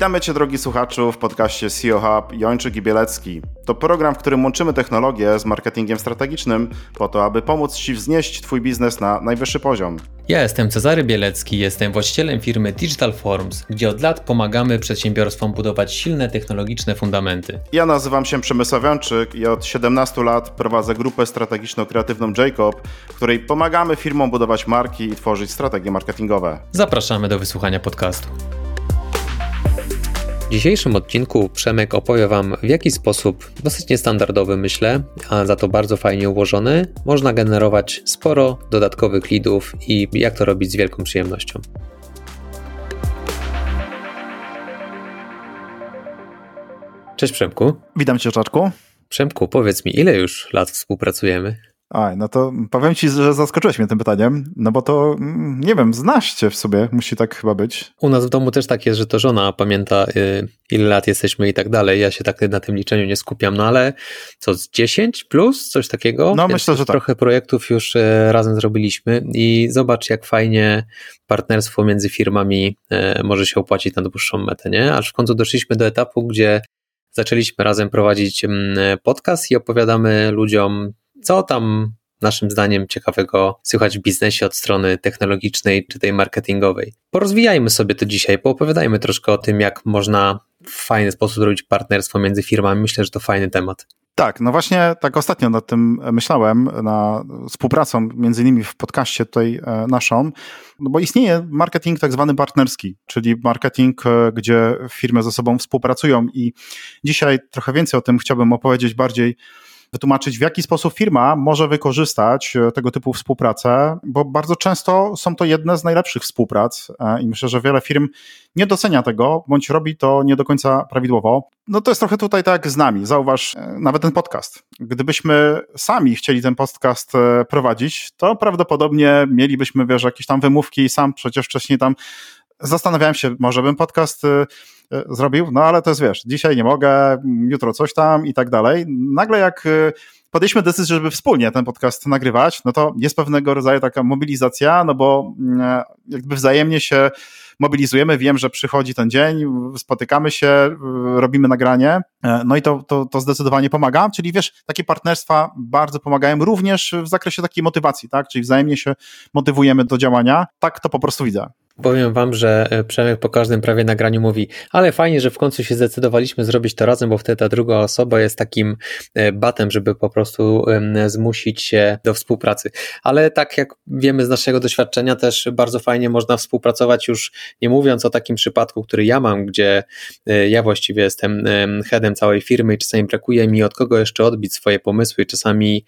Witamy Cię, drogi słuchaczu, w podcaście CEO Hub Jończyk i Bielecki. To program, w którym łączymy technologię z marketingiem strategicznym po to, aby pomóc Ci wznieść Twój biznes na najwyższy poziom. Ja jestem Cezary Bielecki, jestem właścicielem firmy Digital Forms, gdzie od lat pomagamy przedsiębiorstwom budować silne technologiczne fundamenty. Ja nazywam się Przemysław Wiączyk i od 17 lat prowadzę grupę strategiczno-kreatywną Jacob, w której pomagamy firmom budować marki i tworzyć strategie marketingowe. Zapraszamy do wysłuchania podcastu. W dzisiejszym odcinku Przemek opowie Wam, w jaki sposób, dosyć niestandardowy myślę, a za to bardzo fajnie ułożony, można generować sporo dodatkowych leadów i jak to robić z wielką przyjemnością. Cześć Przemku. Witam Cię, Czaczku. Przemku, powiedz mi, ile już lat współpracujemy? Aj, no to powiem ci, że zaskoczyłeś mnie tym pytaniem, no bo to, mm, nie wiem, znasz cię w sobie, musi tak chyba być. U nas w domu też tak jest, że to żona pamięta, y, ile lat jesteśmy i tak dalej. Ja się tak na tym liczeniu nie skupiam, no ale co, z 10 plus, coś takiego? No Więc myślę, że tak. Trochę projektów już y, razem zrobiliśmy i zobacz, jak fajnie partnerstwo między firmami y, może się opłacić na dłuższą metę, nie? Aż w końcu doszliśmy do etapu, gdzie zaczęliśmy razem prowadzić mm, podcast i opowiadamy ludziom, co tam naszym zdaniem ciekawego słychać w biznesie od strony technologicznej czy tej marketingowej. Porozwijajmy sobie to dzisiaj, poopowiadajmy troszkę o tym, jak można w fajny sposób zrobić partnerstwo między firmami. Myślę, że to fajny temat. Tak, no właśnie tak ostatnio nad tym myślałem, na współpracą między innymi w podcaście tutaj e, naszą, no bo istnieje marketing tak zwany partnerski, czyli marketing, e, gdzie firmy ze sobą współpracują i dzisiaj trochę więcej o tym chciałbym opowiedzieć bardziej wytłumaczyć, w jaki sposób firma może wykorzystać e, tego typu współpracę, bo bardzo często są to jedne z najlepszych współprac e, i myślę, że wiele firm nie docenia tego, bądź robi to nie do końca prawidłowo. No to jest trochę tutaj tak jak z nami. Zauważ e, nawet ten podcast. Gdybyśmy sami chcieli ten podcast prowadzić, to prawdopodobnie mielibyśmy, wiesz, jakieś tam wymówki, sam przecież wcześniej tam zastanawiałem się, może bym podcast E, zrobił, no ale to jest, wiesz, dzisiaj nie mogę, jutro coś tam i tak dalej. Nagle jak e, podjęliśmy decyzję, żeby wspólnie ten podcast nagrywać, no to jest pewnego rodzaju taka mobilizacja, no bo mm, e, jakby wzajemnie się mobilizujemy, wiem, że przychodzi ten dzień, spotykamy się, robimy nagranie, no i to, to, to zdecydowanie pomaga, czyli wiesz, takie partnerstwa bardzo pomagają również w zakresie takiej motywacji, tak, czyli wzajemnie się motywujemy do działania, tak to po prostu widzę. Powiem wam, że e, Przemek po każdym prawie nagraniu mówi, ale fajnie, że w końcu się zdecydowaliśmy zrobić to razem, bo wtedy ta druga osoba jest takim e, batem, żeby po prostu zmusić się do współpracy. Ale tak jak wiemy z naszego doświadczenia, też bardzo fajnie można współpracować już nie mówiąc o takim przypadku, który ja mam, gdzie e, ja właściwie jestem headem całej firmy i czasami brakuje mi od kogo jeszcze odbić swoje pomysły czasami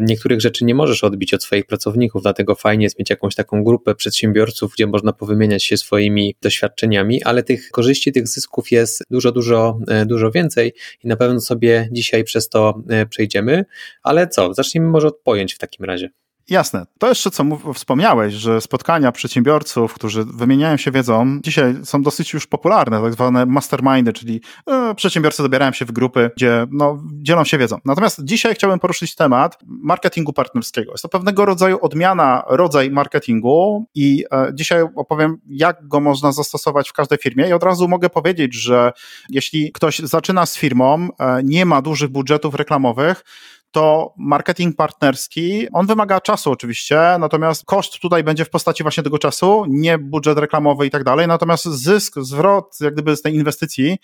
niektórych rzeczy nie możesz odbić od swoich pracowników, dlatego fajnie jest mieć jakąś taką grupę przedsiębiorców, gdzie można powymieniać się swoimi doświadczeniami, ale tych korzyści, tych zysków jest dużo, dużo, e, dużo więcej i na pewno sobie dzisiaj przez to e, przejdziemy. Ale co, zacznijmy może od pojęć w takim razie. Jasne. To jeszcze, co wspomniałeś, że spotkania przedsiębiorców, którzy wymieniają się wiedzą, dzisiaj są dosyć już popularne, tak zwane mastermindy, czyli e, przedsiębiorcy dobierają się w grupy, gdzie no, dzielą się wiedzą. Natomiast dzisiaj chciałbym poruszyć temat marketingu partnerskiego. Jest to pewnego rodzaju odmiana, rodzaj marketingu i e, dzisiaj opowiem, jak go można zastosować w każdej firmie i od razu mogę powiedzieć, że jeśli ktoś zaczyna z firmą, e, nie ma dużych budżetów reklamowych, to marketing partnerski, on wymaga czasu oczywiście, natomiast koszt tutaj będzie w postaci właśnie tego czasu, nie budżet reklamowy i tak dalej, natomiast zysk, zwrot jak gdyby z tej inwestycji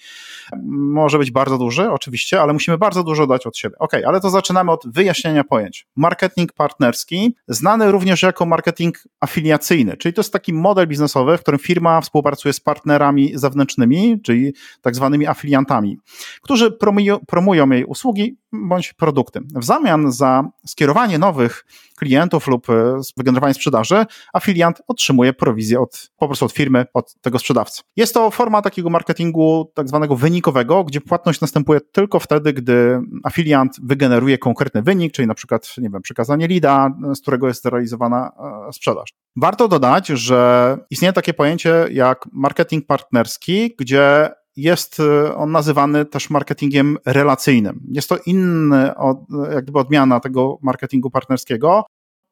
może być bardzo duży oczywiście, ale musimy bardzo dużo dać od siebie. Ok, ale to zaczynamy od wyjaśnienia pojęć. Marketing partnerski, znany również jako marketing afiliacyjny, czyli to jest taki model biznesowy, w którym firma współpracuje z partnerami zewnętrznymi, czyli tak zwanymi afiliantami, którzy promują, jej usługi bądź produkty. W zamian za skierowanie nowych klientów lub e, wygenerowanie sprzedaży, afiliant otrzymuje prowizję od, po prostu od firmy, od tego sprzedawcy. Jest to forma takiego marketingu tak zwanego wynikowego, gdzie płatność następuje tylko wtedy, gdy afiliant wygeneruje konkretny wynik, czyli na przykład, nie wiem, przekazanie lida, z którego jest zrealizowana e, sprzedaż. Warto dodać, że istnieje takie pojęcie jak marketing partnerski, gdzie jest y, on nazywany też marketingiem relacyjnym. Jest to inny, jak gdyby odmiana tego marketingu partnerskiego.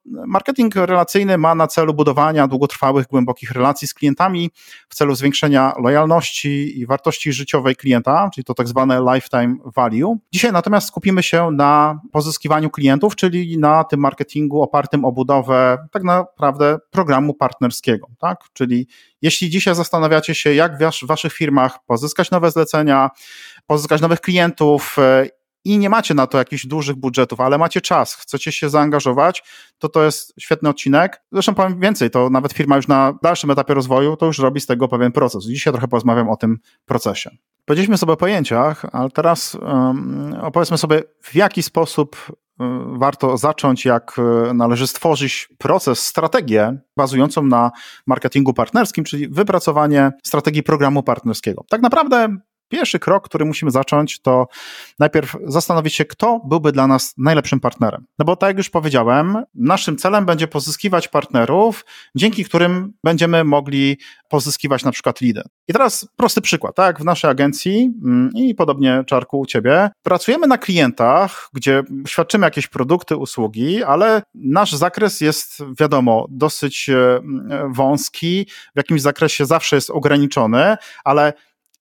Marketing relacyjny ma na celu budowania długotrwałych, głębokich relacji z klientami w celu zwiększenia lojalności i wartości życiowej klienta, czyli to tak zwane lifetime value. Dzisiaj natomiast skupimy się na pozyskiwaniu klientów, czyli na tym marketingu opartym o budowę tak naprawdę programu partnerskiego, tak? Czyli jeśli dzisiaj zastanawiacie się, jak w waszych firmach pozyskać nowe zlecenia, pozyskać nowych klientów e, i nie macie na to jakichś dużych budżetów, ale macie czas, chcecie się zaangażować, to to jest świetny odcinek. Zresztą powiem więcej, to nawet firma już na dalszym etapie rozwoju to już robi z tego pewien proces. Dzisiaj trochę porozmawiam o tym procesie. Powiedzieliśmy sobie o pojęciach, ale teraz um, opowiedzmy sobie, w jaki sposób um, warto zacząć, jak um, należy stworzyć proces, strategię bazującą na marketingu partnerskim, czyli wypracowanie strategii programu partnerskiego. Tak naprawdę Pierwszy krok, który musimy zacząć, to najpierw zastanowić się, kto byłby dla nas najlepszym partnerem. No bo tak jak już powiedziałem, naszym celem będzie pozyskiwać partnerów, dzięki którym będziemy mogli pozyskiwać na przykład lidy. I teraz prosty przykład, tak? W naszej agencji mm, i podobnie Czarku u ciebie, pracujemy na klientach, gdzie świadczymy jakieś produkty, usługi, ale nasz zakres jest, wiadomo, dosyć e, wąski, w jakimś zakresie zawsze jest ograniczony, ale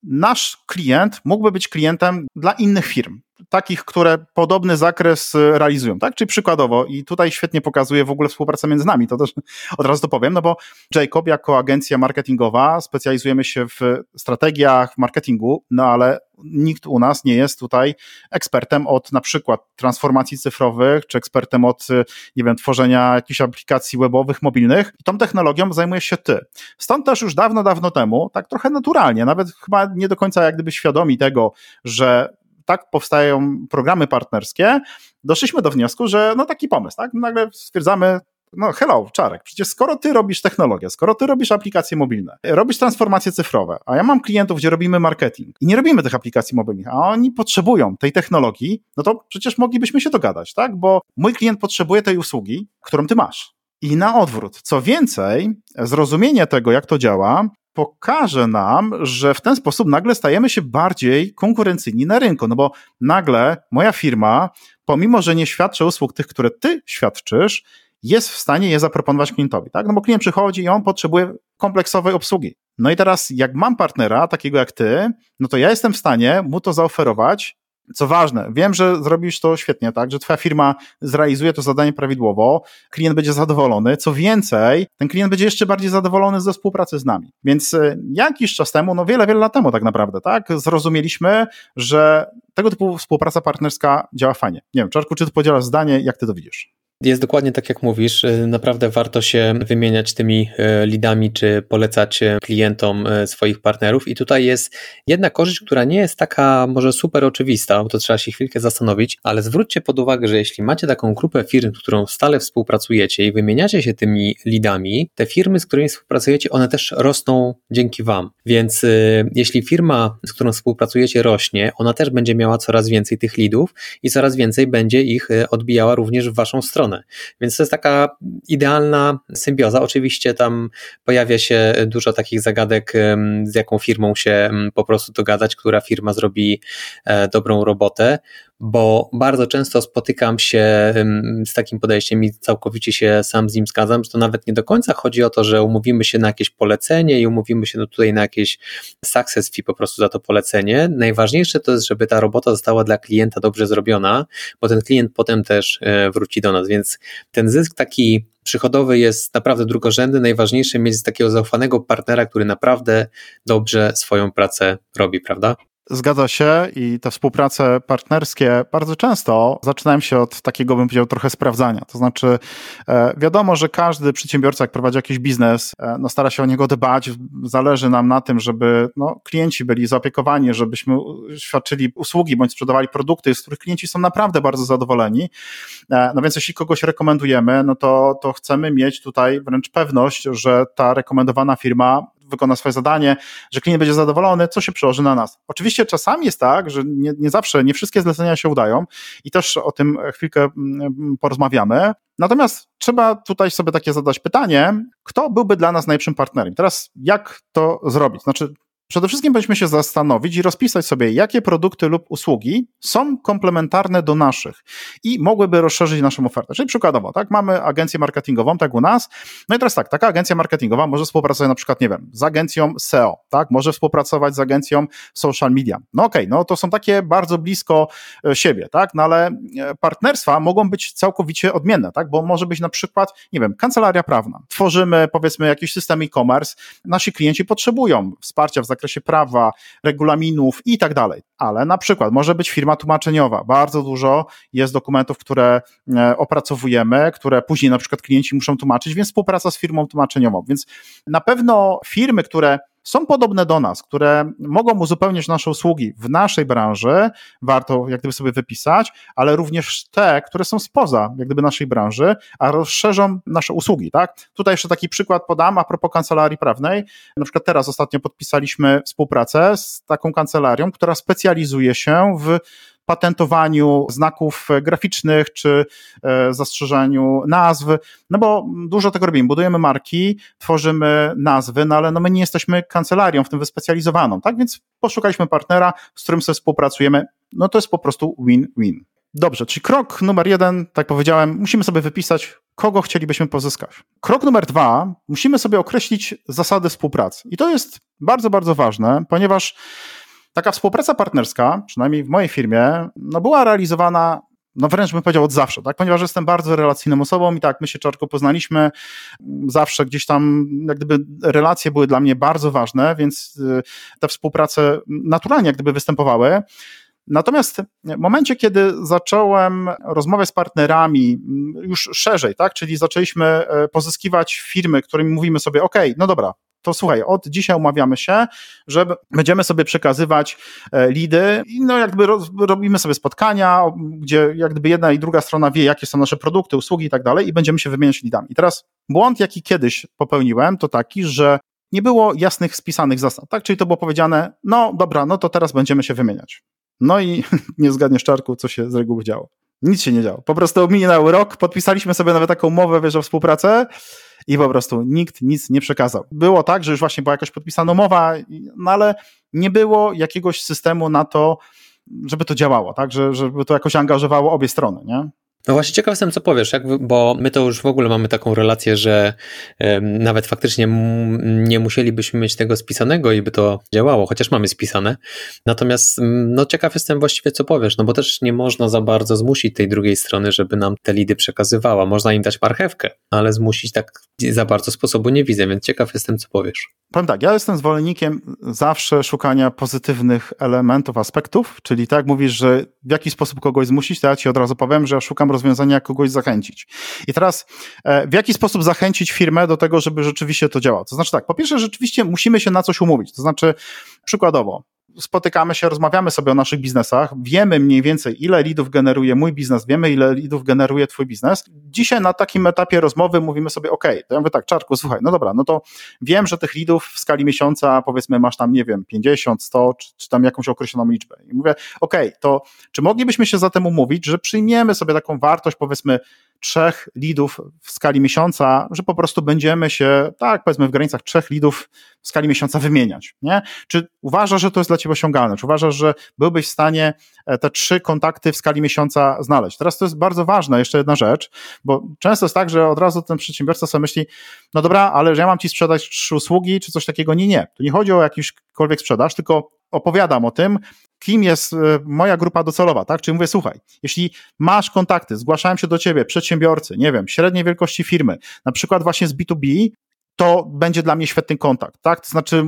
nasz klient mógłby być klientem dla innych firm, takich, które podobny zakres y, realizują, tak? Czyli przykładowo, i tutaj świetnie pokazuje w ogóle współpracę między nami, to też od razu to powiem, no bo Jacob jako agencja marketingowa specjalizujemy się w strategiach, marketingu, no ale nikt u nas nie jest tutaj ekspertem od na przykład transformacji cyfrowych, czy ekspertem od, y, nie wiem, tworzenia jakichś aplikacji webowych, mobilnych. I tą technologią zajmujesz się ty. Stąd też już dawno, dawno temu, tak trochę naturalnie, nawet chyba nie do końca jak gdyby świadomi tego, że tak powstają programy partnerskie, doszliśmy do wniosku, że no taki pomysł, tak? Nagle stwierdzamy, no hello, Czarek, przecież skoro ty robisz technologię, skoro ty robisz aplikacje mobilne, robisz transformacje cyfrowe, a ja mam klientów, gdzie robimy marketing i nie robimy tych aplikacji mobilnych, a oni potrzebują tej technologii, no to przecież moglibyśmy się dogadać, tak? Bo mój klient potrzebuje tej usługi, którą ty masz. I na odwrót. Co więcej, zrozumienie tego, jak to działa, pokaże nam, że w ten sposób nagle stajemy się bardziej konkurencyjni na rynku, no bo nagle moja firma, pomimo że nie świadczy usług tych, które ty świadczysz, jest w stanie je zaproponować klientowi, tak? No bo klient przychodzi i on potrzebuje kompleksowej obsługi. No i teraz, jak mam partnera, takiego jak ty, no to ja jestem w stanie mu to zaoferować co ważne, wiem, że zrobisz to świetnie, tak, że twoja firma zrealizuje to zadanie prawidłowo, klient będzie zadowolony. Co więcej, ten klient będzie jeszcze bardziej zadowolony ze współpracy z nami. Więc e, jakiś czas temu, no wiele, wiele lat temu tak naprawdę, tak, zrozumieliśmy, że tego typu współpraca partnerska działa fajnie. Nie wiem, Czarku, czy ty podzielasz zdanie, jak ty to widzisz? Jest dokładnie tak, jak mówisz. Y, naprawdę warto się wymieniać tymi y, lidami, czy polecać y, klientom swoich partnerów. I tutaj jest jedna korzyść, która nie jest taka może super oczywista, bo to trzeba się chwilkę zastanowić, ale zwróćcie pod uwagę, że jeśli macie taką grupę firm, z którą stale współpracujecie i wymieniacie się tymi lidami, te firmy, z którymi współpracujecie, one też rosną dzięki Wam. Więc jeśli firma, z którą współpracujecie, rośnie, ona też będzie miała coraz więcej tych lidów i coraz więcej będzie ich odbijała również w Waszą stronę stronę. Więc to jest taka idealna symbioza. Oczywiście tam pojawia się dużo takich zagadek, z jaką firmą się po prostu dogadać, która firma zrobi e, dobrą robotę bo bardzo często spotykam się z takim podejściem i całkowicie się sam z nim zgadzam, że to nawet nie do końca chodzi o to, że umówimy się na jakieś polecenie i umówimy się no tutaj na jakieś success fee po prostu za to polecenie. Najważniejsze to jest, żeby ta robota została dla klienta dobrze zrobiona, bo ten klient potem też e, wróci do nas, więc ten zysk taki przychodowy jest naprawdę drugorzędny. Najważniejsze mieć takiego zaufanego partnera, który naprawdę dobrze swoją pracę robi, prawda? Zgadza się i te współprace partnerskie bardzo często zaczynają się od takiego, bym powiedział, trochę sprawdzania. To znaczy, e, wiadomo, że każdy przedsiębiorca, jak prowadzi jakiś biznes, e, no stara się o niego dbać. Zależy nam na tym, żeby no, klienci byli zaopiekowani, żebyśmy świadczyli usługi bądź sprzedawali produkty, z których klienci są naprawdę bardzo zadowoleni. E, no więc jeśli kogoś rekomendujemy, no to, to chcemy mieć tutaj wręcz pewność, że ta rekomendowana firma wykona swoje zadanie, że klient będzie zadowolony, co się przełoży na nas. Oczywiście czasami jest tak, że nie, nie zawsze, nie wszystkie zlecenia się udają i też o tym chwilkę mm, porozmawiamy. Natomiast trzeba tutaj sobie takie zadać pytanie, kto byłby dla nas najlepszym partnerem? Teraz jak to zrobić? Znaczy, Przede wszystkim powinniśmy się zastanowić i rozpisać sobie, jakie produkty lub usługi są komplementarne do naszych i mogłyby rozszerzyć naszą ofertę. Czyli przykładowo, tak, mamy agencję marketingową, tak u nas, no i teraz tak, taka agencja marketingowa może współpracować na przykład, nie wiem, z agencją SEO, tak, może współpracować z agencją social media. No okej, okay, no to są takie bardzo blisko e, siebie, tak, no ale e, partnerstwa mogą być całkowicie odmienne, tak, bo może być na przykład, nie wiem, kancelaria prawna. Tworzymy, powiedzmy, jakiś system e-commerce, nasi klienci potrzebują wsparcia w zakresie prawa, regulaminów i tak dalej. Ale na przykład może być firma tłumaczeniowa. Bardzo dużo jest dokumentów, które e, opracowujemy, które później na przykład klienci muszą tłumaczyć, więc współpraca z firmą tłumaczeniową. Więc na pewno firmy, które są podobne do nas, które mogą uzupełniać nasze usługi w naszej branży, warto jak gdyby sobie wypisać, ale również te, które są spoza jak gdyby naszej branży, a rozszerzą nasze usługi, tak? Tutaj jeszcze taki przykład podam a propos kancelarii prawnej. Na przykład teraz ostatnio podpisaliśmy współpracę z taką kancelarią, która specjalizuje się w patentowaniu znaków graficznych czy e, zastrzeżeniu nazw, no bo dużo tego robimy. Budujemy marki, tworzymy nazwy, no ale no my nie jesteśmy kancelarią w tym wyspecjalizowaną, tak? Więc poszukaliśmy partnera, z którym sobie współpracujemy. No to jest po prostu win-win. Dobrze, czyli krok numer jeden, tak powiedziałem, musimy sobie wypisać, kogo chcielibyśmy pozyskać. Krok numer dwa, musimy sobie określić zasady współpracy. I to jest bardzo, bardzo ważne, ponieważ taka współpraca partnerska, przynajmniej w mojej firmie, no była realizowana no wręcz bym powiedział od zawsze, tak? ponieważ jestem bardzo relacyjną osobą i tak, my się czarko poznaliśmy, zawsze gdzieś tam jak gdyby relacje były dla mnie bardzo ważne, więc y, te współprace naturalnie jak gdyby występowały. Natomiast w momencie, kiedy zacząłem rozmawiać z partnerami już szerzej, tak, czyli zaczęliśmy e, pozyskiwać firmy, którymi mówimy sobie, OK, no dobra, to słuchaj, od dzisiaj umawiamy się, że będziemy sobie przekazywać e, lidy i no jakby robimy sobie spotkania, gdzie jak gdyby jedna i druga strona wie, jakie są nasze produkty, usługi i tak dalej i będziemy się wymieniać lidami. I teraz błąd, jaki kiedyś popełniłem, to taki, że nie było jasnych spisanych zasad, tak? Czyli to było powiedziane, no dobra, no to teraz będziemy się wymieniać. No i nie zgadniesz czarku, co się z reguły działo. Nic się nie działo. Po prostu minął rok, podpisaliśmy sobie nawet taką umowę, wiesz, o współpracę i po prostu nikt nic nie przekazał. Było tak, że już właśnie była jakaś podpisana umowa, no ale nie było jakiegoś systemu na to, żeby to działało, tak, że, żeby to jakoś angażowało obie strony, nie? No właśnie ciekaw jestem, co powiesz, jak, bo my to już w ogóle mamy taką relację, że nawet faktycznie nie musielibyśmy mieć tego spisanego i by to działało, chociaż mamy spisane. Natomiast no ciekaw jestem właściwie, co powiesz, no bo też nie można za bardzo zmusić tej drugiej strony, żeby nam te lidy przekazywała. Można im dać marchewkę, ale zmusić tak za bardzo sposobu nie widzę, więc ciekaw jestem, co powiesz. Powiem tak, ja jestem zwolennikiem zawsze szukania pozytywnych elementów, aspektów, czyli tak mówisz, że w jaki sposób kogoś zmusić, to ja ci od razu powiem, że ja szukam rozwiązania, jak kogoś zachęcić. I teraz e, w jaki sposób zachęcić firmę do tego, żeby rzeczywiście to działało? To znaczy tak, po pierwsze rzeczywiście musimy się na coś umówić, to znaczy przykładowo, spotykamy się, rozmawiamy sobie o naszych biznesach, wiemy mniej więcej, ile lidów generuje mój biznes, wiemy, ile lidów generuje twój biznes. Dzisiaj na takim etapie rozmowy mówimy sobie, OK, to ja mówię tak, Czarku, słuchaj, no dobra, no to wiem, że tych lidów w skali miesiąca, powiedzmy, masz tam, nie wiem, 50, 100, czy, czy tam jakąś określoną liczbę. I mówię, OK, to czy moglibyśmy się zatem umówić, że przyjmiemy sobie taką wartość, powiedzmy, trzech lidów w skali miesiąca, że po prostu będziemy się, tak powiedzmy w granicach trzech lidów w skali miesiąca wymieniać, nie? Czy uważasz, że to jest dla Ciebie osiągalne? Czy uważasz, że byłbyś w stanie e, te trzy kontakty w skali miesiąca znaleźć? Teraz to jest bardzo ważna jeszcze jedna rzecz, bo często jest tak, że od razu ten przedsiębiorca sobie myśli, no dobra, ale że ja mam Ci sprzedać trzy usługi, czy coś takiego? Nie, nie. To nie chodzi o jakąkolwiek sprzedaż, tylko opowiadam o tym, kim jest e, moja grupa docelowa, tak? Czyli mówię, słuchaj, jeśli masz kontakty, zgłaszają się do ciebie przedsiębiorcy, nie wiem, średniej wielkości firmy, na przykład właśnie z B2B, to będzie dla mnie świetny kontakt, tak? To znaczy,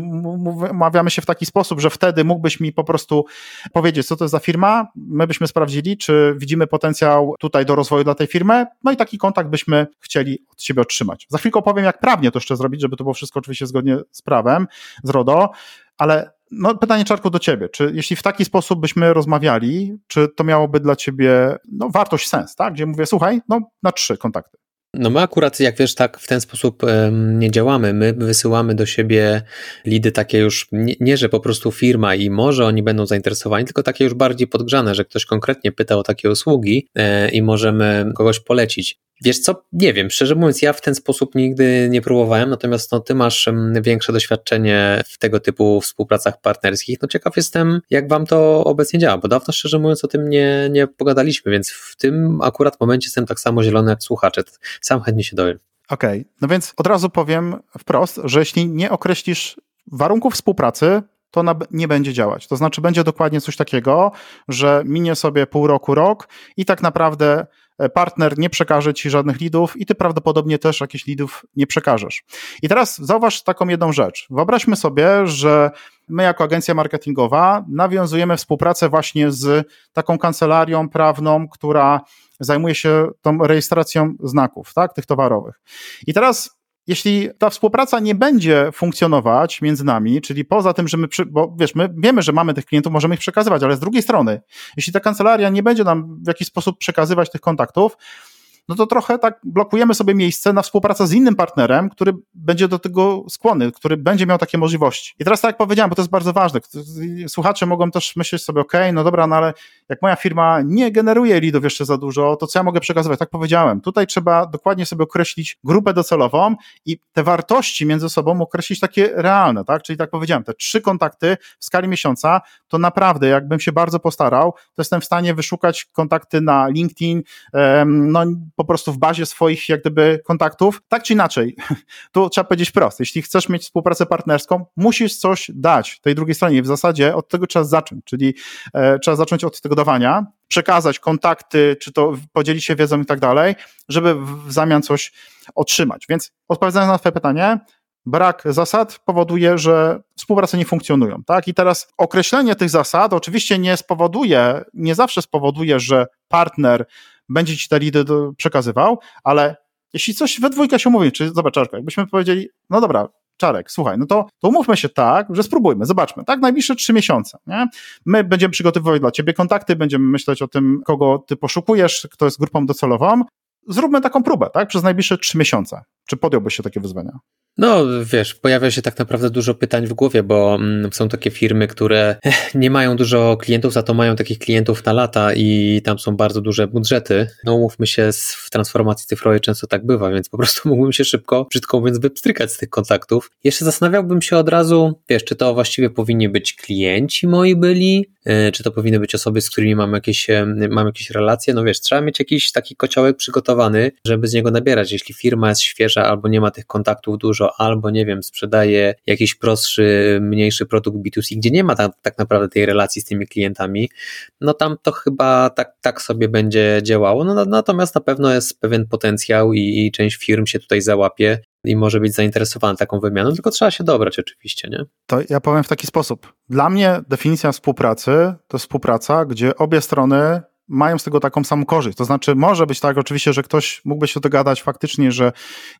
umawiamy się w taki sposób, że wtedy mógłbyś mi po prostu powiedzieć, co to jest za firma, my byśmy sprawdzili, czy widzimy potencjał tutaj do rozwoju dla tej firmy, no i taki kontakt byśmy chcieli od siebie otrzymać. Za chwilkę opowiem, jak prawnie to jeszcze zrobić, żeby to było wszystko oczywiście zgodnie z prawem, z RODO, ale no, pytanie Czarku do ciebie. Czy jeśli w taki sposób byśmy rozmawiali, czy to miałoby dla ciebie no, wartość, sens, tak? Gdzie mówię, słuchaj, no na trzy kontakty. No my akurat, jak wiesz, tak w ten sposób nie działamy. My wysyłamy do siebie lidy takie już, nie, nie, że po prostu firma i może oni będą zainteresowani, tylko takie już bardziej podgrzane, że ktoś konkretnie pyta o takie usługi e, i możemy kogoś polecić. Wiesz co, nie wiem, szczerze mówiąc, ja w ten sposób nigdy nie próbowałem, natomiast no, ty masz większe doświadczenie w tego typu współpracach partnerskich. No ciekaw jestem, jak wam to obecnie działa, bo dawno szczerze mówiąc o tym nie, nie pogadaliśmy, więc w tym akurat momencie jestem tak samo zielony jak słuchacze. Sam chętnie się dowiem. Okej, okay. no więc od razu powiem wprost, że jeśli nie określisz warunków współpracy, to nie będzie działać. To znaczy, będzie dokładnie coś takiego, że minie sobie pół roku, rok i tak naprawdę partner nie przekaże ci żadnych lidów i ty prawdopodobnie też jakichś lidów nie przekażesz. I teraz zauważ taką jedną rzecz. Wyobraźmy sobie, że my jako agencja marketingowa nawiązujemy współpracę właśnie z taką kancelarią prawną, która zajmuje się tą rejestracją znaków, tak, tych towarowych. I teraz jeśli ta współpraca nie będzie funkcjonować między nami, czyli poza tym, że my, bo wiesz, my wiemy, że mamy tych klientów, możemy ich przekazywać, ale z drugiej strony, jeśli ta kancelaria nie będzie nam w jakiś sposób przekazywać tych kontaktów, no to trochę tak blokujemy sobie miejsce na współpracę z innym partnerem, który będzie do tego skłonny, który będzie miał takie możliwości. I teraz tak jak powiedziałem, bo to jest bardzo ważne, słuchacze mogą też myśleć sobie, ok, no dobra, no ale jak moja firma nie generuje leadów jeszcze za dużo, to co ja mogę przekazywać? Tak powiedziałem, tutaj trzeba dokładnie sobie określić grupę docelową i te wartości między sobą określić takie realne, tak? Czyli tak powiedziałem, te trzy kontakty w skali miesiąca, to naprawdę, jakbym się bardzo postarał, to jestem w stanie wyszukać kontakty na LinkedIn, no po prostu w bazie swoich jak gdyby kontaktów. Tak czy inaczej, tu trzeba powiedzieć prosto, jeśli chcesz mieć współpracę partnerską, musisz coś dać tej drugiej stronie. W zasadzie od tego trzeba zacząć, czyli e, trzeba zacząć od tego dawania, przekazać kontakty, czy to podzielić się wiedzą i tak dalej, żeby w zamian coś otrzymać. Więc odpowiadając na twoje pytanie, brak zasad powoduje, że współprace nie funkcjonują. Tak? I teraz określenie tych zasad oczywiście nie spowoduje, nie zawsze spowoduje, że partner będzie ci te lidy przekazywał, ale jeśli coś we dwójkę się umówi, czy zobacz, Czarko, jakbyśmy powiedzieli, no dobra, Czarek, słuchaj, no to, to umówmy się tak, że spróbujmy, zobaczmy, tak, najbliższe trzy miesiące, nie? My będziemy przygotowywać dla ciebie kontakty, będziemy myśleć o tym, kogo ty poszukujesz, kto jest grupą docelową, zróbmy taką próbę, tak, przez najbliższe trzy miesiące. Czy podjąłbyś się takie wyzwania? No, wiesz, pojawia się tak naprawdę dużo pytań w głowie, bo mm, są takie firmy, które nie mają dużo klientów, za to mają takich klientów na lata i tam są bardzo duże budżety. No, mówmy się, w transformacji cyfrowej często tak bywa, więc po prostu mógłbym się szybko, brzydko mówiąc, wypstrykać z tych kontaktów. Jeszcze zastanawiałbym się od razu, wiesz, czy to właściwie powinni być klienci moi byli, czy to powinny być osoby, z którymi mam jakieś, e, mam jakieś relacje. No wiesz, trzeba mieć jakiś taki kociołek przygotowany, żeby z niego nabierać. Jeśli firma jest świeża albo nie ma tych kontaktów dużo, albo nie wiem, sprzedaje jakiś prostszy, mniejszy produkt B2C, gdzie nie ma tak, tak naprawdę tej relacji z tymi klientami, no tam to chyba tak, tak sobie będzie działało. No, natomiast na pewno jest pewien potencjał i, i część firm się tutaj załapie i może być zainteresowana taką wymianą, tylko trzeba się dobrać oczywiście, nie? To ja powiem w taki sposób. Dla mnie definicja współpracy to współpraca, gdzie obie strony mają z tego taką samą korzyść. To znaczy, może być tak oczywiście, że ktoś mógłby się dogadać faktycznie, że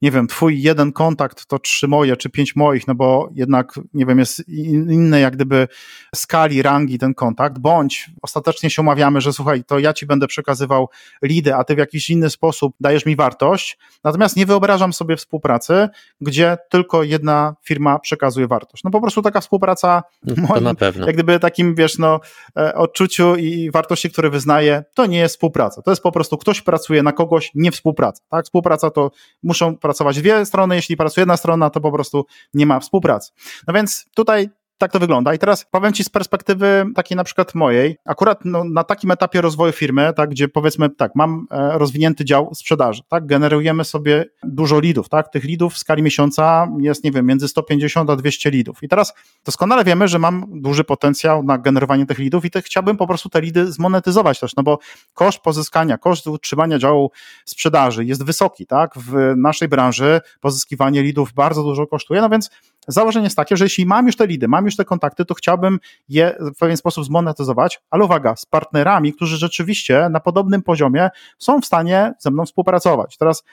nie wiem, twój jeden kontakt to trzy moje, czy pięć moich, no bo jednak, nie wiem, jest inny jak gdyby skali, rangi ten kontakt, bądź ostatecznie się umawiamy, że słuchaj, to ja ci będę przekazywał lidy, a ty w jakiś inny sposób dajesz mi wartość. Natomiast nie wyobrażam sobie współpracy, gdzie tylko jedna firma przekazuje wartość. No po prostu taka współpraca, to moim, na pewno. jak gdyby takim, wiesz, no, e, odczuciu i wartości, które wyznaje, to nie jest współpraca. To jest po prostu ktoś pracuje na kogoś, nie współpraca. Tak? Współpraca to muszą pracować dwie strony, jeśli pracuje jedna strona, to po prostu nie ma współpracy. No więc tutaj tak to wygląda. I teraz powiem Ci z perspektywy takiej na przykład mojej, akurat no, na takim etapie rozwoju firmy, tak, gdzie powiedzmy tak, mam e, rozwinięty dział sprzedaży, tak, generujemy sobie dużo lidów, tak, tych lidów w skali miesiąca jest, nie wiem, między 150 a 200 lidów. I teraz doskonale wiemy, że mam duży potencjał na generowanie tych lidów i te, chciałbym po prostu te lidy zmonetyzować też, no bo koszt pozyskania, koszt utrzymania działu sprzedaży jest wysoki, tak, w naszej branży pozyskiwanie lidów bardzo dużo kosztuje, no więc założenie jest takie, że jeśli mam już te lidy, mam już te kontakty, to chciałbym je w pewien sposób zmonetyzować, ale uwaga, z partnerami, którzy rzeczywiście na podobnym poziomie są w stanie ze mną współpracować. Teraz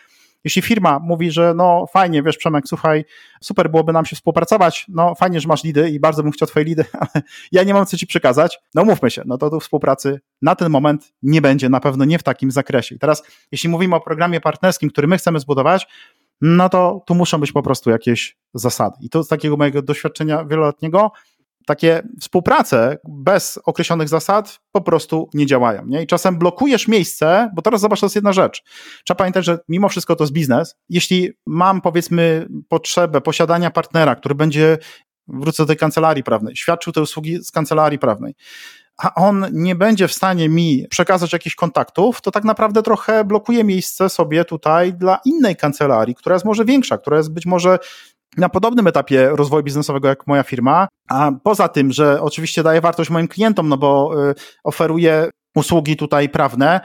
jeśli firma mówi, że no fajnie, wiesz Przemek, słuchaj, super byłoby nam się współpracować, no fajnie, że masz lidy i bardzo bym chciał twoje lidy, ale ja nie mam co ci przekazać, no mówmy się, no to tu współpracy na ten moment nie będzie, na pewno nie w takim zakresie. I teraz, jeśli mówimy o programie partnerskim, który my chcemy zbudować, no to tu muszą być po prostu jakieś zasady. I to z takiego mojego doświadczenia wieloletniego takie współprace bez określonych zasad po prostu nie działają. Nie? I czasem blokujesz miejsce, bo teraz zobacz, to jest jedna rzecz. Trzeba pamiętać, że mimo wszystko to jest biznes. Jeśli mam powiedzmy potrzebę posiadania partnera, który będzie, wrócę do tej kancelarii prawnej, świadczył te usługi z kancelarii prawnej, a on nie będzie w stanie mi przekazać jakichś kontaktów, to tak naprawdę trochę blokuje miejsce sobie tutaj dla innej kancelarii, która jest może większa, która jest być może na podobnym etapie rozwoju biznesowego jak moja firma, a poza tym, że oczywiście daje wartość moim klientom, no bo y, oferuję usługi tutaj prawne,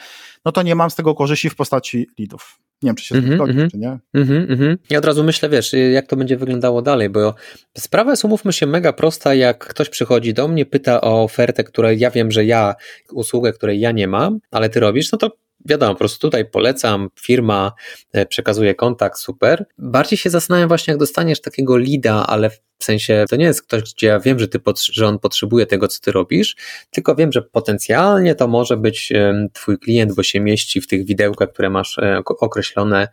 no to nie mam z tego korzyści w postaci leadów. Nie wiem, czy się mm -hmm, zgodzi, -hmm. czy nie. Mm ja od razu myślę, wiesz, jak to będzie wyglądało dalej, bo sprawa jest, umówmy się, mega prosta, jak ktoś przychodzi do mnie, pyta o ofertę, której ja wiem, że ja, usługę, której ja nie mam, ale ty robisz, no to wiadomo, po prostu tutaj polecam, firma e, przekazuje kontakt, super. Bardziej się zastanawiam właśnie, jak dostaniesz takiego lida, ale w sensie to nie jest ktoś, gdzie ja wiem, że, ty, że on potrzebuje tego, co ty robisz, tylko wiem, że potencjalnie to może być twój klient, bo się mieści w tych widełkach, które masz e, określone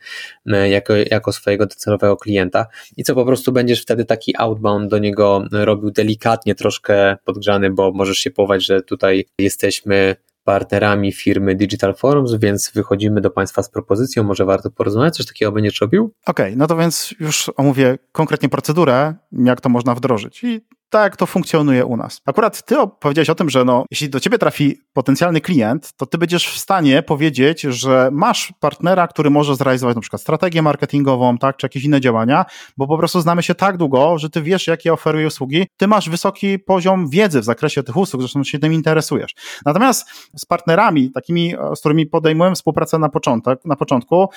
e, jako, jako swojego docelowego klienta i co po prostu będziesz wtedy taki outbound do niego robił delikatnie, troszkę podgrzany, bo możesz się pować, że tutaj jesteśmy partnerami firmy Digital Forums, więc wychodzimy do Państwa z propozycją, może warto porozmawiać, coś takiego będziesz robił? Okej, okay, no to więc już omówię konkretnie procedurę, jak to można wdrożyć. I tak jak to funkcjonuje u nas. Akurat ty powiedziałeś o tym, że no, jeśli do ciebie trafi potencjalny klient, to ty będziesz w stanie powiedzieć, że masz partnera, który może zrealizować na przykład strategię marketingową, tak, czy jakieś inne działania, bo po prostu znamy się tak długo, że ty wiesz, jakie oferuje usługi, ty masz wysoki poziom wiedzy w zakresie tych usług, zresztą się tym interesujesz. Natomiast z partnerami, takimi, z którymi podejmujemy współpracę na, początek, na początku,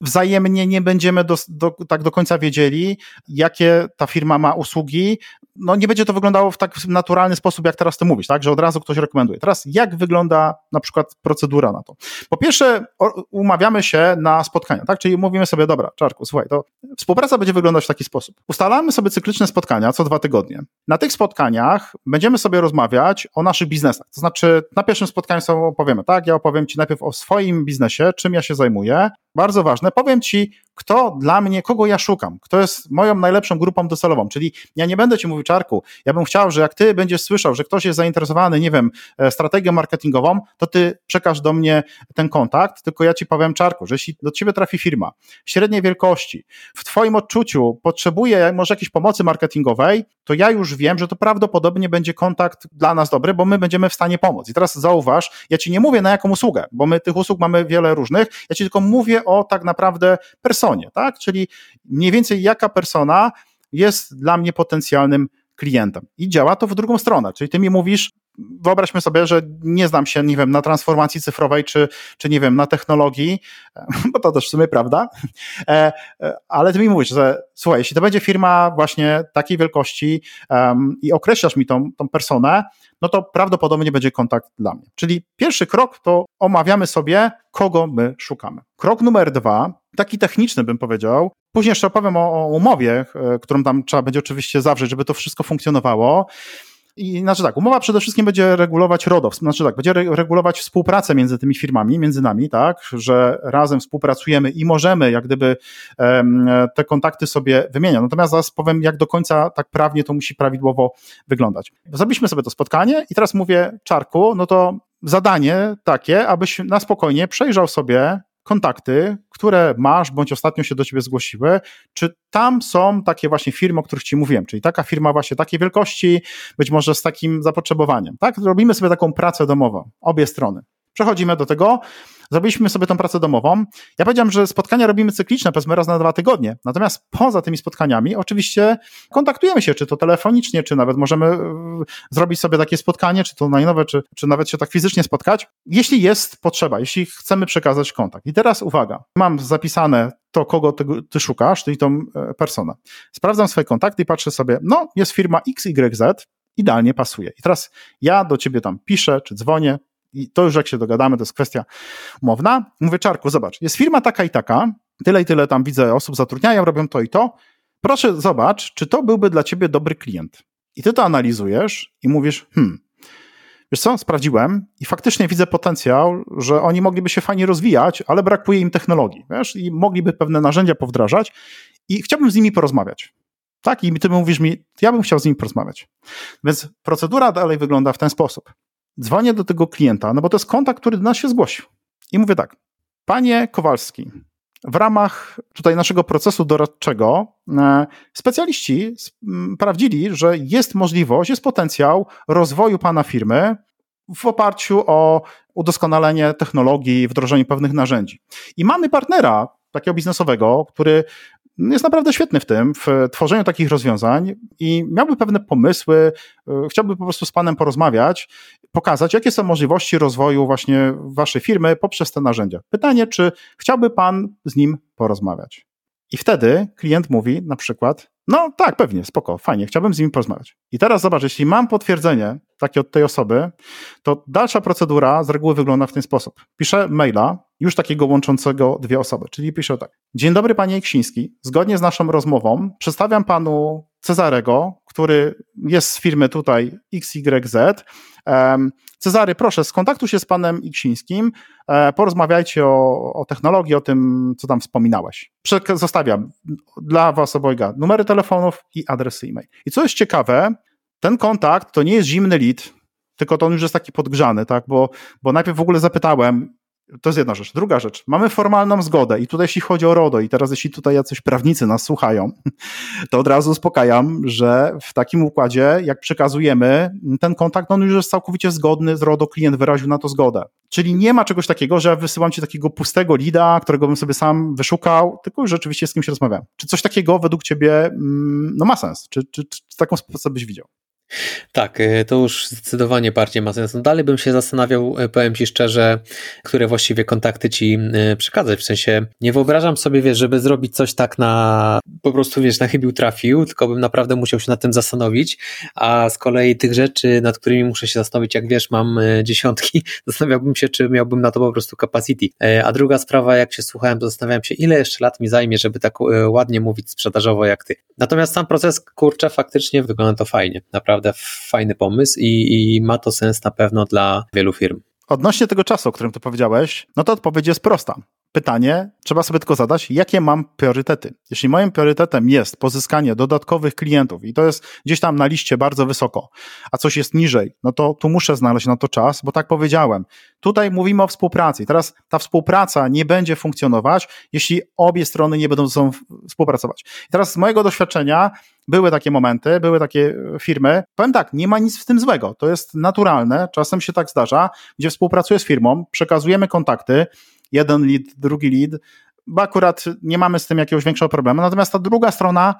wzajemnie nie będziemy do, do, tak do końca wiedzieli, jakie ta firma ma usługi. No nie będzie to wyglądało w tak naturalny sposób, jak teraz ty mówisz, tak, że od razu ktoś rekomenduje. Teraz jak wygląda na przykład procedura na to? Po pierwsze umawiamy się na spotkania, tak, czyli mówimy sobie, dobra, Czarku, słuchaj, to współpraca będzie wyglądać w taki sposób. Ustalamy sobie cykliczne spotkania co dwa tygodnie. Na tych spotkaniach będziemy sobie rozmawiać o naszych biznesach. To znaczy na pierwszym spotkaniu sobie opowiemy, tak, ja opowiem ci najpierw o swoim biznesie, czym ja się zajmuję, bardzo ważne, powiem Ci, kto dla mnie, kogo ja szukam, kto jest moją najlepszą grupą docelową, czyli ja nie będę Ci mówił, Czarku, ja bym chciał, że jak Ty będziesz słyszał, że ktoś jest zainteresowany, nie wiem, e, strategią marketingową, to Ty przekaż do mnie ten kontakt, tylko ja Ci powiem, Czarku, że jeśli do Ciebie trafi firma średniej wielkości, w Twoim odczuciu potrzebuje może jakiejś pomocy marketingowej, to ja już wiem, że to prawdopodobnie będzie kontakt dla nas dobry, bo my będziemy w stanie pomóc. I teraz zauważ, ja Ci nie mówię na jaką usługę, bo my tych usług mamy wiele różnych, ja Ci tylko mówię o tak naprawdę personie, tak? Czyli mniej więcej jaka persona jest dla mnie potencjalnym klientem. I działa to w drugą stronę, czyli ty mi mówisz, wyobraźmy sobie, że nie znam się, nie wiem, na transformacji cyfrowej, czy, czy nie wiem, na technologii, bo to też w sumie prawda, e, e, ale ty mi mówisz, że słuchaj, jeśli to będzie firma właśnie takiej wielkości um, i określasz mi tą, tą personę, no to prawdopodobnie będzie kontakt dla mnie. Czyli pierwszy krok to omawiamy sobie, kogo my szukamy. Krok numer dwa, taki techniczny bym powiedział, później jeszcze opowiem o, o umowie, e, którą tam trzeba będzie oczywiście zawrzeć, żeby to wszystko funkcjonowało, i znaczy tak, umowa przede wszystkim będzie regulować RODO, znaczy tak, będzie regulować współpracę między tymi firmami, między nami, tak, że razem współpracujemy i możemy jak gdyby te kontakty sobie wymieniać. Natomiast zaraz powiem, jak do końca tak prawnie to musi prawidłowo wyglądać. Zrobiliśmy sobie to spotkanie i teraz mówię, Czarku, no to zadanie takie, abyś na spokojnie przejrzał sobie kontakty, które masz, bądź ostatnio się do ciebie zgłosiły, czy tam są takie właśnie firmy, o których ci mówiłem, czyli taka firma właśnie takiej wielkości, być może z takim zapotrzebowaniem. Tak, robimy sobie taką pracę domową, obie strony. Przechodzimy do tego, Zrobiliśmy sobie tą pracę domową. Ja powiedziałem, że spotkania robimy cykliczne, powiedzmy raz na dwa tygodnie. Natomiast poza tymi spotkaniami oczywiście kontaktujemy się, czy to telefonicznie, czy nawet możemy e, zrobić sobie takie spotkanie, czy to najnowe, czy, czy nawet się tak fizycznie spotkać, jeśli jest potrzeba, jeśli chcemy przekazać kontakt. I teraz uwaga, mam zapisane to, kogo ty, ty szukasz, czyli tą e, personę. Sprawdzam swoje kontakty i patrzę sobie, no, jest firma XYZ, idealnie pasuje. I teraz ja do ciebie tam piszę, czy dzwonię, i to już jak się dogadamy, to jest kwestia umowna. Mówię, Czarku, zobacz, jest firma taka i taka, tyle i tyle tam widzę osób zatrudniają, robią to i to. Proszę zobacz, czy to byłby dla ciebie dobry klient. I ty to analizujesz i mówisz, hmm, wiesz co, sprawdziłem i faktycznie widzę potencjał, że oni mogliby się fajnie rozwijać, ale brakuje im technologii, wiesz, i mogliby pewne narzędzia powdrażać i chciałbym z nimi porozmawiać. Tak, i ty mówisz mi, ja bym chciał z nimi porozmawiać. Więc procedura dalej wygląda w ten sposób. Dzwonię do tego klienta, no bo to jest kontakt, który do nas się zgłosił. I mówię tak, panie Kowalski, w ramach tutaj naszego procesu doradczego e, specjaliści sprawdzili, że jest możliwość, jest potencjał rozwoju pana firmy w oparciu o udoskonalenie technologii, wdrożenie pewnych narzędzi. I mamy partnera takiego biznesowego, który jest naprawdę świetny w tym, w tworzeniu takich rozwiązań i miałby pewne pomysły, e, chciałby po prostu z Panem porozmawiać, pokazać, jakie są możliwości rozwoju właśnie Waszej firmy poprzez te narzędzia. Pytanie, czy chciałby Pan z nim porozmawiać? I wtedy klient mówi na przykład, no tak, pewnie, spoko, fajnie, chciałbym z nim porozmawiać. I teraz zobacz, jeśli mam potwierdzenie takie od tej osoby, to dalsza procedura z reguły wygląda w ten sposób. Piszę maila, już takiego łączącego dwie osoby, czyli piszę tak. Dzień dobry panie Jeksiński, zgodnie z naszą rozmową przedstawiam panu Cezarego, który jest z firmy tutaj XYZ. Cezary, proszę, skontaktuj się z panem Iksińskim, e, porozmawiajcie o, o technologii, o tym, co tam wspominałeś. Zostawiam dla was obojga numery telefonów i adresy e-mail. I co jest ciekawe, ten kontakt to nie jest zimny lead, tylko to on już jest taki podgrzany, tak? Bo, bo najpierw w ogóle zapytałem, to jest jedna rzecz. Druga rzecz, mamy formalną zgodę i tutaj jeśli chodzi o RODO i teraz jeśli tutaj jacyś prawnicy nas słuchają, to od razu uspokajam, że w takim układzie, jak przekazujemy ten kontakt, on już jest całkowicie zgodny z RODO, klient wyraził na to zgodę. Czyli nie ma czegoś takiego, że wysyłam ci takiego pustego lida, którego bym sobie sam wyszukał, tylko już rzeczywiście z kimś rozmawiam. Czy coś takiego według ciebie mm, no ma sens? Czy, czy, czy taką sposób byś widział? Tak, y, to już zdecydowanie bardziej ma sens. No dalej bym się zastanawiał, y, powiem Ci szczerze, które właściwie kontakty Ci y, przekazać. W sensie nie wyobrażam sobie, wiesz, żeby zrobić coś tak na po prostu, wiesz, na chybił trafił, tylko bym naprawdę musiał się nad tym zastanowić, a z kolei tych rzeczy, nad którymi muszę się zastanowić, jak wiesz, mam dziesiątki, zastanawiałbym się, czy miałbym na to po prostu capacity. A druga sprawa, jak się słuchałem, to zastanawiałem się, ile jeszcze lat mi zajmie, żeby tak ładnie mówić sprzedażowo jak Ty. Natomiast sam proces, kurczę, faktycznie wygląda to fajnie, naprawdę naprawdę fajny pomysł i, i ma to sens na pewno dla wielu firm. Odnośnie tego czasu, o którym tu powiedziałeś, no to odpowiedź jest prosta. Pytanie, trzeba sobie tylko zadać, jakie mam priorytety. Jeśli moim priorytetem jest pozyskanie dodatkowych klientów i to jest gdzieś tam na liście bardzo wysoko, a coś jest niżej, no to tu muszę znaleźć na to czas, bo tak powiedziałem. Tutaj mówimy o współpracy. Teraz ta współpraca nie będzie funkcjonować, jeśli obie strony nie będą ze sobą współpracować. I teraz z mojego doświadczenia były takie momenty, były takie firmy. Powiem tak, nie ma nic w tym złego. To jest naturalne, czasem się tak zdarza, gdzie współpracuję z firmą, przekazujemy kontakty, jeden lead, drugi lead, bo akurat nie mamy z tym jakiegoś większego problemu. Natomiast ta druga strona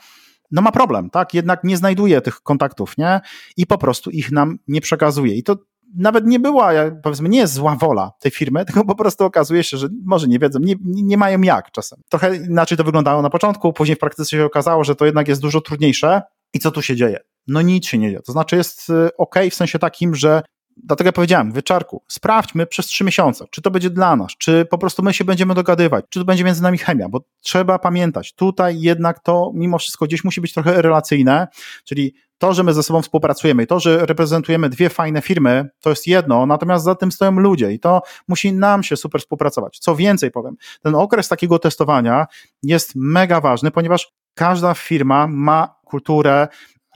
no ma problem, tak? Jednak nie znajduje tych kontaktów, nie? I po prostu ich nam nie przekazuje. I to nawet nie była, powiedzmy, nie jest zła wola tej firmy, tylko po prostu okazuje się, że może nie wiedzą, nie, nie mają jak czasem. Trochę inaczej to wyglądało na początku, później w praktyce się okazało, że to jednak jest dużo trudniejsze. I co tu się dzieje? No nic się nie dzieje. To znaczy jest y, ok w sensie takim, że dlatego ja powiedziałem, wyczarku, sprawdźmy przez trzy miesiące, czy to będzie dla nas, czy po prostu my się będziemy dogadywać, czy to będzie między nami chemia, bo trzeba pamiętać, tutaj jednak to mimo wszystko gdzieś musi być trochę relacyjne, czyli to, że my ze sobą współpracujemy i to, że reprezentujemy dwie fajne firmy, to jest jedno, natomiast za tym stoją ludzie i to musi nam się super współpracować. Co więcej powiem, ten okres takiego testowania jest mega ważny, ponieważ każda firma ma kulturę,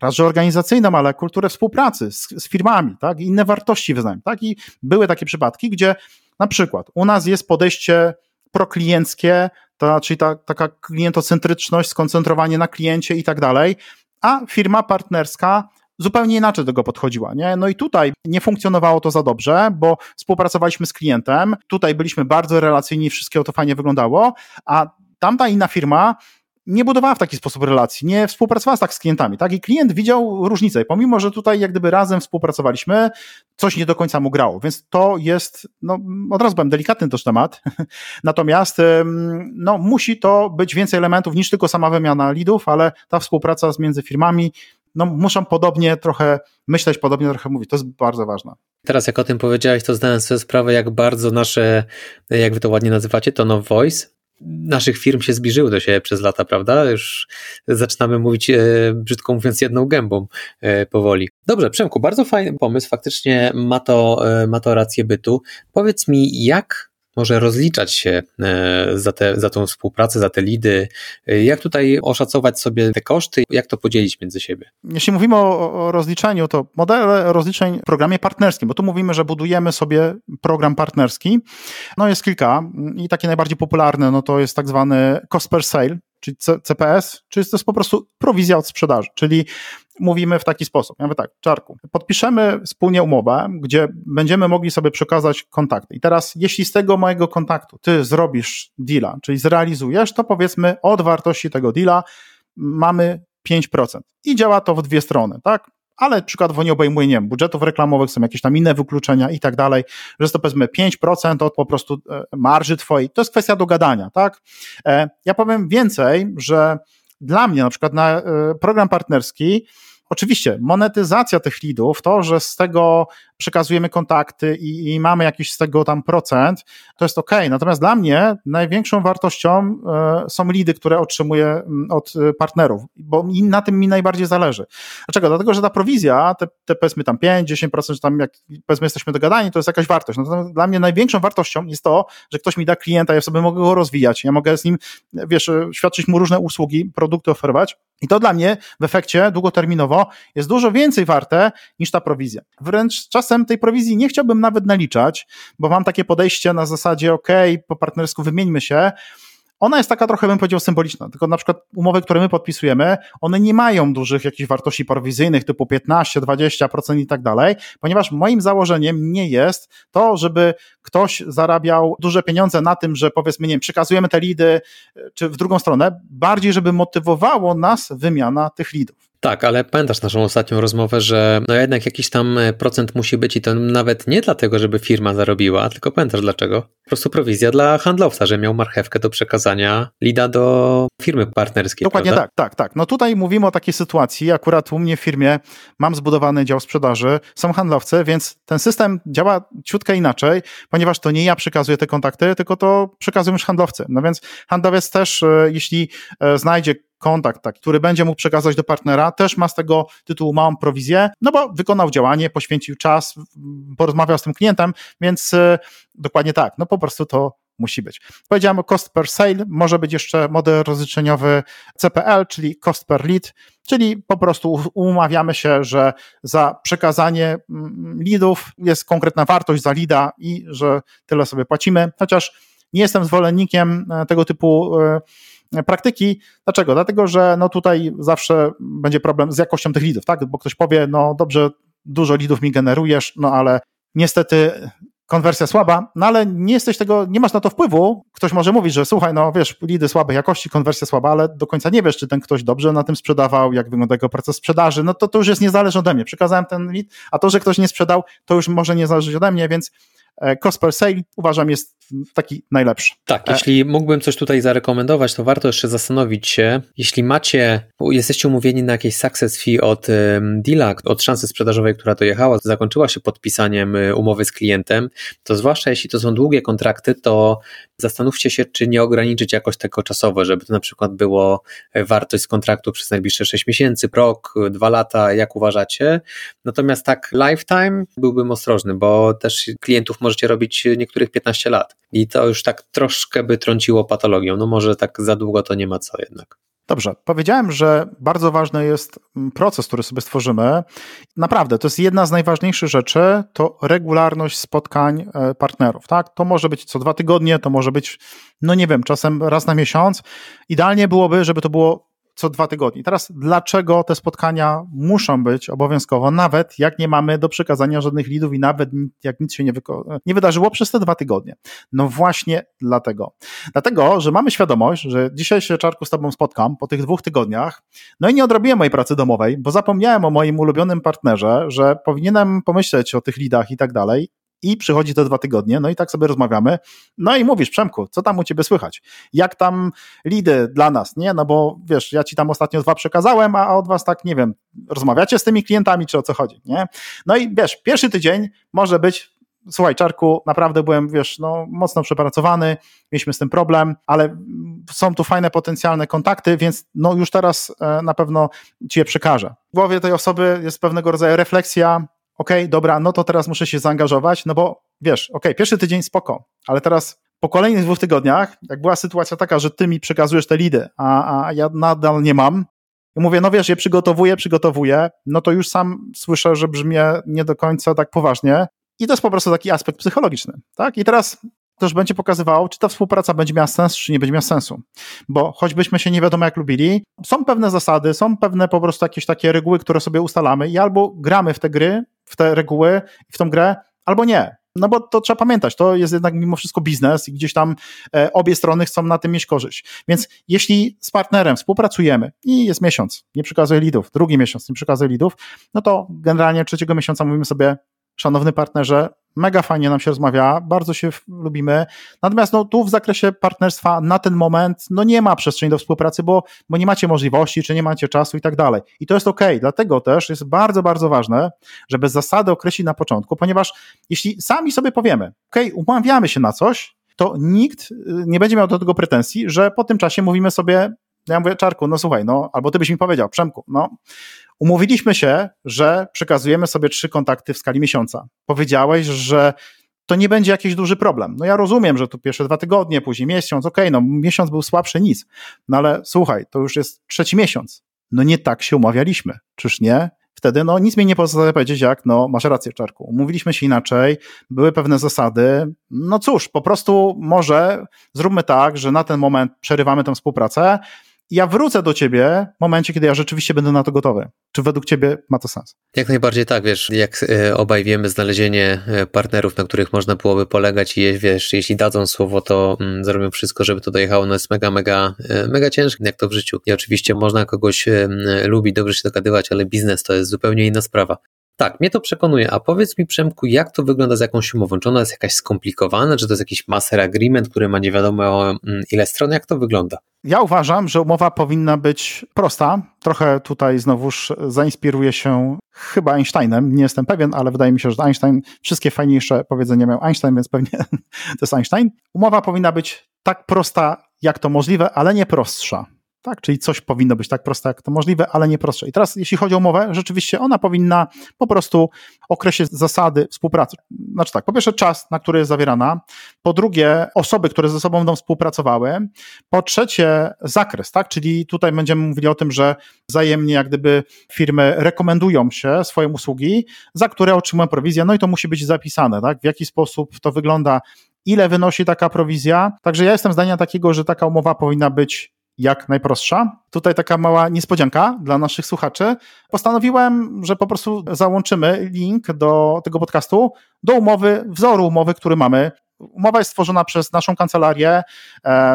raz, że organizacyjną, ale kulturę współpracy z, z firmami, tak? Inne wartości wyznają, tak? I były takie przypadki, gdzie na przykład u nas jest podejście proklienckie, to, czyli ta, taka klientocentryczność, skoncentrowanie na kliencie i tak dalej, a firma partnerska zupełnie inaczej do tego podchodziła. Nie? No i tutaj nie funkcjonowało to za dobrze, bo współpracowaliśmy z klientem, tutaj byliśmy bardzo relacyjni, wszystkiego to fajnie wyglądało, a tamta inna firma nie budowała w taki sposób relacji, nie współpracowała tak z klientami, tak? I klient widział różnicę, pomimo, że tutaj jak gdyby razem współpracowaliśmy, coś nie do końca mu grało, więc to jest, no od razu byłem delikatny też temat, natomiast no musi to być więcej elementów niż tylko sama wymiana lidów, ale ta współpraca między firmami, no muszą podobnie trochę myśleć, podobnie trochę mówić, to jest bardzo ważne. Teraz jak o tym powiedziałeś, to zdałem sobie sprawę, jak bardzo nasze, jak wy to ładnie nazywacie, to no voice, naszych firm się zbliżyły do siebie przez lata, prawda? Już zaczynamy mówić, e, brzydko mówiąc, jedną gębą e, powoli. Dobrze, Przemku, bardzo fajny pomysł, faktycznie ma to, e, ma to rację bytu. Powiedz mi, jak może rozliczać się e, za, te, za tą współpracę, za te lidy? E, jak tutaj oszacować sobie te koszty? Jak to podzielić między siebie? Jeśli mówimy o, o rozliczeniu, to modele rozliczeń w programie partnerskim, bo tu mówimy, że budujemy sobie program partnerski. No jest kilka i takie najbardziej popularne, no to jest tak zwany cost per sale, czyli CPS, czy to jest po prostu prowizja od sprzedaży, czyli mówimy w taki sposób. Ja tak, Czarku, podpiszemy wspólnie umowę, gdzie będziemy mogli sobie przekazać kontakty. I teraz, jeśli z tego mojego kontaktu ty zrobisz deala, czyli zrealizujesz, to powiedzmy od wartości tego deala mamy 5%. I działa to w dwie strony, tak? Ale przykładowo nie obejmuje, nie wiem, budżetów reklamowych, są jakieś tam inne wykluczenia i tak dalej, że jest to powiedzmy 5% od po prostu e, marży twojej. To jest kwestia dogadania, tak? E, ja powiem więcej, że dla mnie na przykład na e, program partnerski Oczywiście, monetyzacja tych leadów, to, że z tego przekazujemy kontakty i, i mamy jakiś z tego tam procent, to jest ok. Natomiast dla mnie największą wartością e, są lidy, które otrzymuję mm, od e, partnerów, bo na tym mi najbardziej zależy. Dlaczego? Dlatego, że ta prowizja, te, te powiedzmy tam 5-10%, czy tam jak powiedzmy jesteśmy dogadani, to jest jakaś wartość. Natomiast dla mnie największą wartością jest to, że ktoś mi da klienta, ja sobie mogę go rozwijać, ja mogę z nim, wiesz, świadczyć mu różne usługi, produkty oferować i to dla mnie w efekcie długoterminowo jest dużo więcej warte niż ta prowizja. Wręcz czasem tej prowizji nie chciałbym nawet naliczać, bo mam takie podejście na zasadzie, ok, po partnersku wymieńmy się, ona jest taka trochę, bym powiedział, symboliczna. Tylko na przykład umowy, które my podpisujemy, one nie mają dużych jakichś wartości prowizyjnych typu 15, 20% i tak dalej, ponieważ moim założeniem nie jest to, żeby ktoś zarabiał duże pieniądze na tym, że powiedzmy, nie wiem, przekazujemy te lidy, czy w drugą stronę, bardziej, żeby motywowało nas wymiana tych lidów. Tak, ale pamiętasz naszą ostatnią rozmowę, że no jednak jakiś tam e, procent musi być i to nawet nie dlatego, żeby firma zarobiła, tylko pamiętasz dlaczego? Po prostu prowizja dla handlowca, że miał marchewkę do przekazania lida do firmy partnerskiej. Dokładnie prawda? tak, tak, tak. No tutaj mówimy o takiej sytuacji, akurat u mnie w firmie mam zbudowany dział sprzedaży, są handlowcy, więc ten system działa ciutkę inaczej, ponieważ to nie ja przekazuję te kontakty, tylko to przekazują już handlowcy. No więc handlowiec też, e, jeśli e, znajdzie kontakt, taki, który będzie mógł przekazać do partnera, też ma z tego tytułu małą prowizję, no bo wykonał działanie, poświęcił czas, porozmawiał z tym klientem, więc y, dokładnie tak, no po prostu to musi być. Powiedziałem o cost per sale, może być jeszcze model rozliczeniowy CPL, czyli cost per lead, czyli po prostu umawiamy się, że za przekazanie mm, leadów jest konkretna wartość za leada i że tyle sobie płacimy, chociaż nie jestem zwolennikiem e, tego typu e, praktyki. Dlaczego? Dlatego, że no tutaj zawsze będzie problem z jakością tych lidów, tak? Bo ktoś powie, no dobrze, dużo lidów mi generujesz, no ale niestety konwersja słaba, no ale nie jesteś tego, nie masz na to wpływu. Ktoś może mówić, że słuchaj, no wiesz, lidy słabej jakości, konwersja słaba, ale do końca nie wiesz, czy ten ktoś dobrze na tym sprzedawał, jak wygląda jego proces sprzedaży. No to, to już jest niezależne ode mnie. Przekazałem ten lead, a to, że ktoś nie sprzedał, to już może nie zależeć ode mnie, więc cost per sale uważam jest taki najlepszy. Tak, e, jeśli mógłbym coś tutaj zarekomendować, to warto jeszcze zastanowić się, jeśli macie, jesteście umówieni na jakieś success fee od deala, od szansy sprzedażowej, która dojechała, zakończyła się podpisaniem e, umowy z klientem, to zwłaszcza jeśli to są długie kontrakty, to zastanówcie się, czy nie ograniczyć jakoś tego czasowo, żeby to na przykład było wartość z kontraktu przez najbliższe 6 miesięcy, rok, 2 lata, jak uważacie. Natomiast tak lifetime byłbym ostrożny, bo też klientów możecie robić niektórych 15 lat. I to już tak troszkę by trąciło patologią. No może tak za długo to nie ma co jednak. Dobrze, powiedziałem, że bardzo ważny jest mm, proces, który sobie stworzymy. Naprawdę, to jest jedna z najważniejszych rzeczy, to regularność spotkań e, partnerów. Tak? To może być co dwa tygodnie, to może być, no nie wiem, czasem raz na miesiąc. Idealnie byłoby, żeby to było co dwa tygodnie. Teraz dlaczego te spotkania muszą być obowiązkowo, nawet jak nie mamy do przekazania żadnych lidów i nawet jak nic się nie, nie wydarzyło przez te dwa tygodnie? No właśnie dlatego. Dlatego, że mamy świadomość, że dzisiaj się Czarku z Tobą spotkam po tych dwóch tygodniach, no i nie odrobiłem mojej pracy domowej, bo zapomniałem o moim ulubionym partnerze, że powinienem pomyśleć o tych lidach i tak dalej i przychodzi te dwa tygodnie, no i tak sobie rozmawiamy, no i mówisz, Przemku, co tam u ciebie słychać? Jak tam lidy dla nas, nie? No bo wiesz, ja ci tam ostatnio dwa przekazałem, a od was tak, nie wiem, rozmawiacie z tymi klientami, czy o co chodzi, nie? No i wiesz, pierwszy tydzień może być słuchaj, Czarku, naprawdę byłem, wiesz, no, mocno przepracowany, mieliśmy z tym problem, ale są tu fajne potencjalne kontakty, więc no już teraz e, na pewno ci je przekażę. W głowie tej osoby jest pewnego rodzaju refleksja, okej, okay, dobra, no to teraz muszę się zaangażować, no bo wiesz, okej, okay, pierwszy tydzień spoko, ale teraz po kolejnych dwóch tygodniach, jak była sytuacja taka, że ty mi przekazujesz te lidy, a, a ja nadal nie mam, i mówię, no wiesz, je przygotowuję, przygotowuję, no to już sam słyszę, że brzmię nie do końca tak poważnie. I to jest po prostu taki aspekt psychologiczny, tak? I teraz też będzie pokazywało, czy ta współpraca będzie miała sens, czy nie będzie miała sensu. Bo choćbyśmy się nie wiadomo jak lubili, są pewne zasady, są pewne po prostu jakieś takie reguły, które sobie ustalamy i albo gramy w te gry, w te reguły, w tą grę, albo nie. No bo to trzeba pamiętać, to jest jednak mimo wszystko biznes i gdzieś tam e, obie strony chcą na tym mieć korzyść. Więc jeśli z partnerem współpracujemy i jest miesiąc, nie przekazuje lidów, drugi miesiąc nie przekazuje lidów, no to generalnie trzeciego miesiąca mówimy sobie, szanowny partnerze, mega fajnie nam się rozmawia, bardzo się lubimy. Natomiast no, tu w zakresie partnerstwa na ten moment no, nie ma przestrzeni do współpracy, bo, bo nie macie możliwości, czy nie macie czasu i tak dalej. I to jest ok. Dlatego też jest bardzo, bardzo ważne, żeby zasady określić na początku, ponieważ jeśli sami sobie powiemy, ok, umawiamy się na coś, to nikt y, nie będzie miał do tego pretensji, że po tym czasie mówimy sobie, ja mówię, Czarku, no słuchaj, no, albo ty byś mi powiedział, Przemku, no, umówiliśmy się, że przekazujemy sobie trzy kontakty w skali miesiąca. Powiedziałeś, że to nie będzie jakiś duży problem. No ja rozumiem, że tu pierwsze dwa tygodnie, później miesiąc, okej, okay, no miesiąc był słabszy, nic. No ale słuchaj, to już jest trzeci miesiąc. No nie tak się umawialiśmy, czyż nie? Wtedy no nic mi nie pozostaje powiedzieć jak, no masz rację Czarku, umówiliśmy się inaczej, były pewne zasady, no cóż, po prostu może zróbmy tak, że na ten moment przerywamy tę współpracę, ja wrócę do ciebie w momencie, kiedy ja rzeczywiście będę na to gotowy. Czy według ciebie ma to sens? Jak najbardziej tak, wiesz, jak e, obaj wiemy, znalezienie e, partnerów, na których można byłoby polegać i wiesz, jeśli dadzą słowo, to mm, zrobią wszystko, żeby to dojechało, no jest mega, mega, e, mega ciężkie, jak to w życiu. I oczywiście można kogoś lubić, dobrze się dogadywać, ale biznes to jest zupełnie inna sprawa. Tak, mnie to przekonuje. A powiedz mi, Przemku, jak to wygląda z jakąś umową? Czy ona jest jakaś skomplikowana? Czy to jest jakiś master agreement, który ma nie wiadomo mm, ile stron? Jak to wygląda? Ja uważam, że umowa powinna być prosta. Trochę tutaj znowuż zainspiruję się chyba Einsteinem. Nie jestem pewien, ale wydaje mi się, że Einstein wszystkie fajniejsze powiedzenia miał Einstein, więc pewnie to jest Einstein. Umowa powinna być tak prosta, jak to możliwe, ale nie prostsza. Tak, czyli coś powinno być tak proste, jak to możliwe, ale nie prostsze. I teraz, jeśli chodzi o umowę, rzeczywiście ona powinna po prostu określić zasady współpracy. Znaczy tak, po pierwsze czas, na który jest zawierana, po drugie osoby, które ze sobą będą współpracowały, po trzecie zakres, tak, czyli tutaj będziemy mówili o tym, że wzajemnie jak gdyby firmy rekomendują się swoje usługi, za które otrzymują prowizję, no i to musi być zapisane, tak, w jaki sposób to wygląda, ile wynosi taka prowizja. Także ja jestem zdania takiego, że taka umowa powinna być jak najprostsza. Tutaj taka mała niespodzianka dla naszych słuchaczy. Postanowiłem, że po prostu załączymy link do tego podcastu, do umowy, wzoru umowy, który mamy. Umowa jest stworzona przez naszą kancelarię.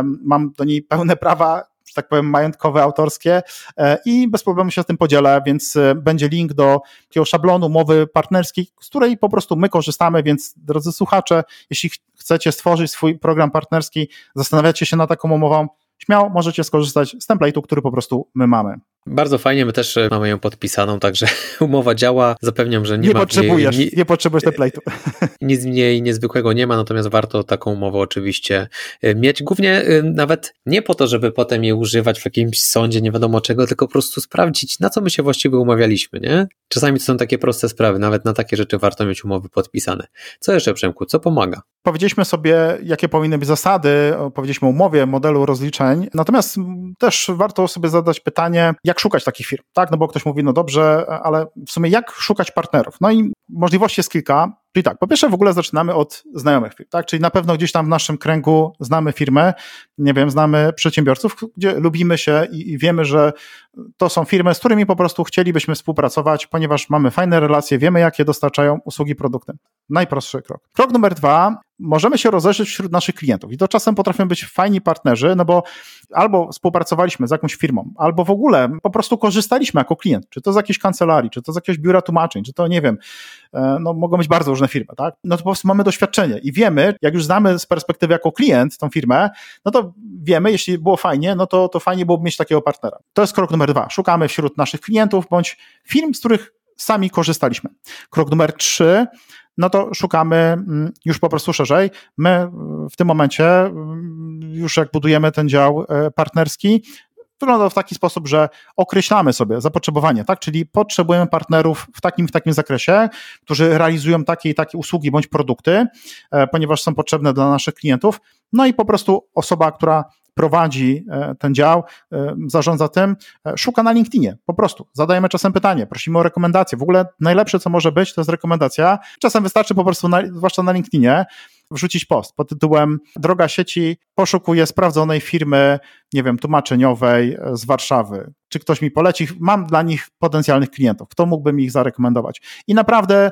Mam do niej pełne prawa, że tak powiem, majątkowe, autorskie e, i bez problemu się z tym podzielę, więc e, będzie link do takiego szablonu umowy partnerskiej, z której po prostu my korzystamy, więc drodzy słuchacze, jeśli chcecie stworzyć swój program partnerski, zastanawiacie się nad taką umową, śmiało możecie skorzystać z template'u, który po prostu my mamy. Bardzo fajnie, my też e, mamy ją podpisaną, także umowa działa. Zapewniam, że nie, nie ma... Potrzebujesz, nie, nie potrzebujesz template'u. Nic mniej niezwykłego nie ma, natomiast warto taką umowę oczywiście e, mieć. Głównie e, nawet nie po to, żeby potem je używać w jakimś sądzie, nie wiadomo czego, tylko po prostu sprawdzić, na co my się właściwie umawialiśmy, nie? Czasami to są takie proste sprawy, nawet na takie rzeczy warto mieć umowy podpisane. Co jeszcze, Przemku, co pomaga? Powiedzieliśmy sobie, jakie powinny być zasady, powiedzieliśmy o umowie, modelu rozliczeń, natomiast też warto sobie zadać pytanie, jak szukać takich firm, tak? No bo ktoś mówi, no dobrze, ale w sumie jak szukać partnerów? No i możliwości jest kilka. Czyli tak, po pierwsze w ogóle zaczynamy od znajomych firm, tak? Czyli na pewno gdzieś tam w naszym kręgu znamy firmę, nie wiem, znamy przedsiębiorców, gdzie lubimy się i, wiemy, że to są firmy, z którymi po prostu chcielibyśmy współpracować, ponieważ mamy fajne relacje, wiemy, jakie dostarczają usługi, produkty. Najprostszy krok. Krok numer dwa, możemy się rozejrzeć wśród naszych klientów i to czasem potrafią być fajni partnerzy, no bo albo współpracowaliśmy z jakąś firmą, albo w ogóle po prostu korzystaliśmy jako klient, czy to z jakiejś kancelarii, czy to z jakiegoś biura tłumaczeń, czy to nie wiem, e, no mogą być bardzo różne firmy, tak? No to po prostu mamy doświadczenie i wiemy, jak już znamy z perspektywy jako klient tą firmę, no to wiemy, jeśli było fajnie, no to, to fajnie byłoby mieć takiego partnera. To jest krok numer dwa. Szukamy wśród naszych klientów bądź firm, z których sami korzystaliśmy. Krok numer trzy, no to szukamy mm, już po prostu szerzej. My w tym momencie, mm, już jak budujemy ten dział e, partnerski, wygląda w taki sposób, że określamy sobie zapotrzebowanie, tak? Czyli potrzebujemy partnerów w takim w takim zakresie, którzy realizują takie i takie usługi bądź produkty, e, ponieważ są potrzebne dla naszych klientów. No i po prostu osoba, która prowadzi e, ten dział, e, zarządza tym, szuka na LinkedInie. Po prostu zadajemy czasem pytanie, prosimy o rekomendację. W ogóle najlepsze, co może być, to jest rekomendacja. Czasem wystarczy po prostu, na, zwłaszcza na LinkedInie, wrzucić post pod tytułem Droga sieci poszukuje sprawdzonej firmy, nie wiem, tłumaczeniowej z Warszawy. Czy ktoś mi poleci? Mam dla nich potencjalnych klientów. Kto mógłby mi ich zarekomendować? I naprawdę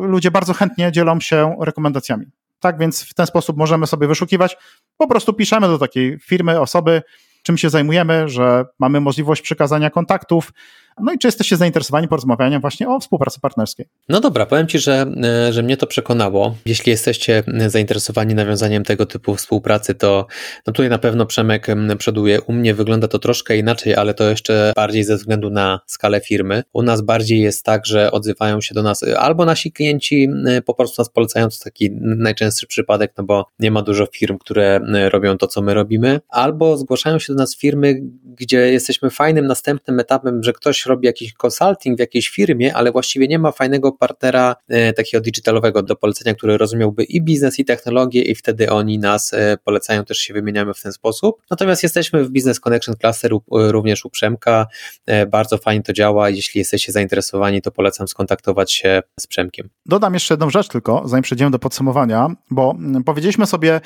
ludzie bardzo chętnie dzielą się rekomendacjami. Tak więc w ten sposób możemy sobie wyszukiwać. Po prostu piszemy do takiej firmy, osoby, czym się zajmujemy, że mamy możliwość przekazania kontaktów, no i czy jesteście zainteresowani porozmawianiem właśnie o współpracy partnerskiej? No dobra, powiem Ci, że, e, że mnie to przekonało. Jeśli jesteście zainteresowani nawiązaniem tego typu współpracy, to no tutaj na pewno Przemek przoduje. U mnie wygląda to troszkę inaczej, ale to jeszcze bardziej ze względu na skalę firmy. U nas bardziej jest tak, że odzywają się do nas e, albo nasi klienci po prostu nas polecają, to taki najczęstszy przypadek, no bo nie ma dużo firm, które robią to, co my robimy, albo zgłaszają się do nas firmy, gdzie jesteśmy fajnym następnym etapem, że ktoś robi jakiś consulting w jakiejś firmie, ale właściwie nie ma fajnego partnera e, takiego digitalowego do polecenia, który rozumiałby i biznes, i technologię, i wtedy oni nas e, polecają, też się wymieniamy w ten sposób. Natomiast jesteśmy w Business Connection Cluster również u Przemka. E, bardzo fajnie to działa. Jeśli jesteście zainteresowani, to polecam skontaktować się z Przemkiem. Dodam jeszcze jedną rzecz tylko, zanim przejdziemy do podsumowania, bo mm, powiedzieliśmy sobie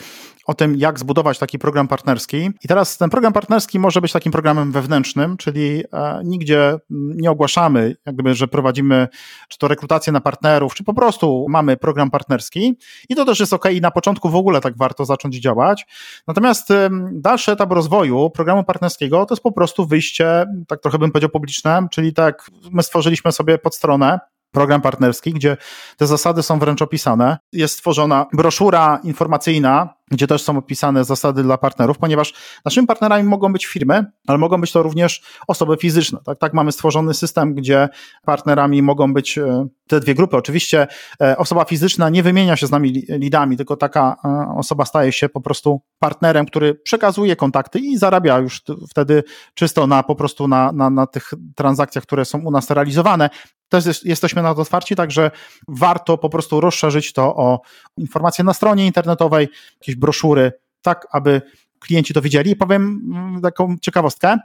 o tym, jak zbudować taki program partnerski. I teraz ten program partnerski może być takim programem wewnętrznym, czyli e, nigdzie nie ogłaszamy, jak gdyby, że prowadzimy czy to rekrutację na partnerów, czy po prostu mamy program partnerski. I to też jest ok, i na początku w ogóle tak warto zacząć działać. Natomiast dalszy etap rozwoju programu partnerskiego to jest po prostu wyjście, tak trochę bym powiedział, publiczne, czyli tak my stworzyliśmy sobie podstronę, program partnerski, gdzie te zasady są wręcz opisane. Jest stworzona broszura informacyjna, gdzie też są opisane zasady dla partnerów, ponieważ naszymi partnerami mogą być firmy, ale mogą być to również osoby fizyczne. Tak, tak mamy stworzony system, gdzie partnerami mogą być e, te dwie grupy. Oczywiście e, osoba fizyczna nie wymienia się z nami lidami, tylko taka e, osoba staje się po prostu partnerem, który przekazuje kontakty i zarabia już wtedy czysto na po prostu na, na, na tych transakcjach, które są u nas realizowane. Też jesteśmy na to otwarci, także warto po prostu rozszerzyć to o informacje na stronie internetowej, jakieś broszury, tak aby klienci to widzieli. I powiem mm, taką ciekawostkę.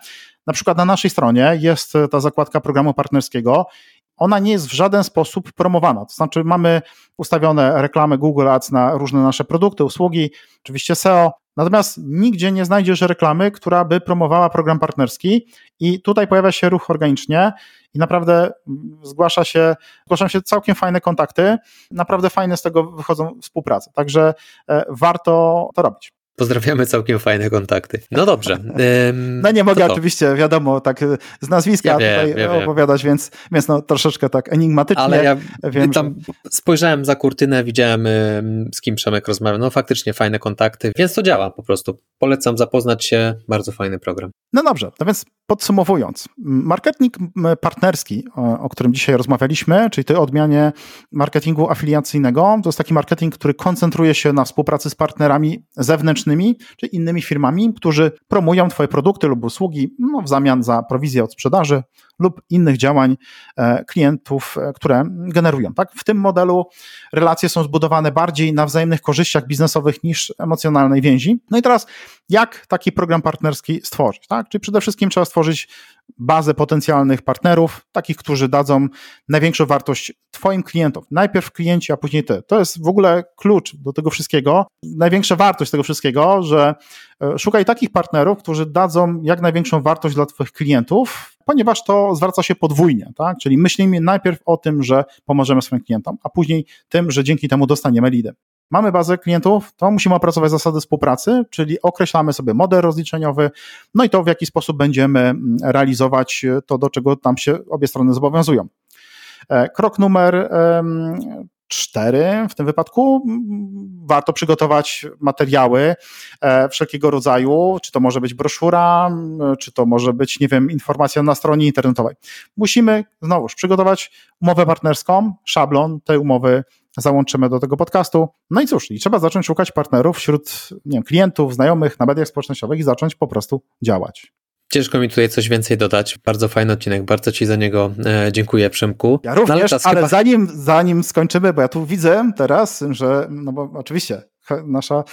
Na przykład na naszej stronie jest ta zakładka programu partnerskiego. Ona nie jest w żaden sposób promowana. To znaczy, mamy ustawione reklamy Google Ads na różne nasze produkty, usługi, oczywiście SEO, Natomiast nigdzie nie znajdziesz reklamy, która by promowała program partnerski i tutaj pojawia się ruch organicznie i naprawdę zgłasza się, zgłaszam się całkiem fajne kontakty, naprawdę fajne z tego wychodzą współprace, także e, warto to robić. Pozdrawiamy całkiem fajne kontakty. No dobrze. no nie mogę oczywiście, wiadomo, tak z nazwiska ja tutaj opowiadać, wiem. więc, więc no troszeczkę tak enigmatycznie. Ale ja wiem, tam że... spojrzałem za kurtynę, widziałem z kim Przemek rozmawiał. No faktycznie fajne kontakty, więc to działa po prostu. Polecam zapoznać się, bardzo fajny program. No dobrze, no więc podsumowując, marketing partnerski, o którym dzisiaj rozmawialiśmy, czyli tej odmianie marketingu afiliacyjnego, to jest taki marketing, który koncentruje się na współpracy z partnerami zewnętrznymi, zewnętrznymi czy innymi firmami, którzy promują Twoje produkty lub usługi no, w zamian za prowizję od sprzedaży lub innych działań e, klientów, e, które generują. Tak? W tym modelu relacje są zbudowane bardziej na wzajemnych korzyściach biznesowych niż emocjonalnej więzi. No i teraz, jak taki program partnerski stworzyć? Tak? Czyli przede wszystkim trzeba stworzyć bazę potencjalnych partnerów, takich, którzy dadzą największą wartość Twoim klientom. Najpierw klienci, a później Ty. To jest w ogóle klucz do tego wszystkiego. Największa wartość tego wszystkiego, że e, szukaj takich partnerów, którzy dadzą jak największą wartość dla Twoich klientów, ponieważ to zwraca się podwójnie, tak? Czyli myślimy najpierw o tym, że pomożemy swoim klientom, a później tym, że dzięki temu dostaniemy lidy. Mamy bazę klientów, to musimy opracować zasady współpracy, czyli określamy sobie model rozliczeniowy, no i to w jaki sposób będziemy mm, realizować to, do czego tam się obie strony zobowiązują. E, krok numer cztery w tym wypadku. Warto przygotować materiały e, wszelkiego rodzaju, czy to może być broszura, czy to może być, nie wiem, informacja na stronie internetowej. Musimy znowuż przygotować umowę partnerską, szablon tej umowy załączymy do tego podcastu. No i cóż, i trzeba zacząć szukać partnerów wśród nie wiem, klientów, znajomych na mediach społecznościowych i zacząć po prostu działać. Ciężko mi tutaj coś więcej dodać. Bardzo fajny odcinek, bardzo Ci za niego e, dziękuję, Przemku. Ja również, no, ale, ale zanim, zanim skończymy, bo ja tu widzę teraz, że, no bo oczywiście nasza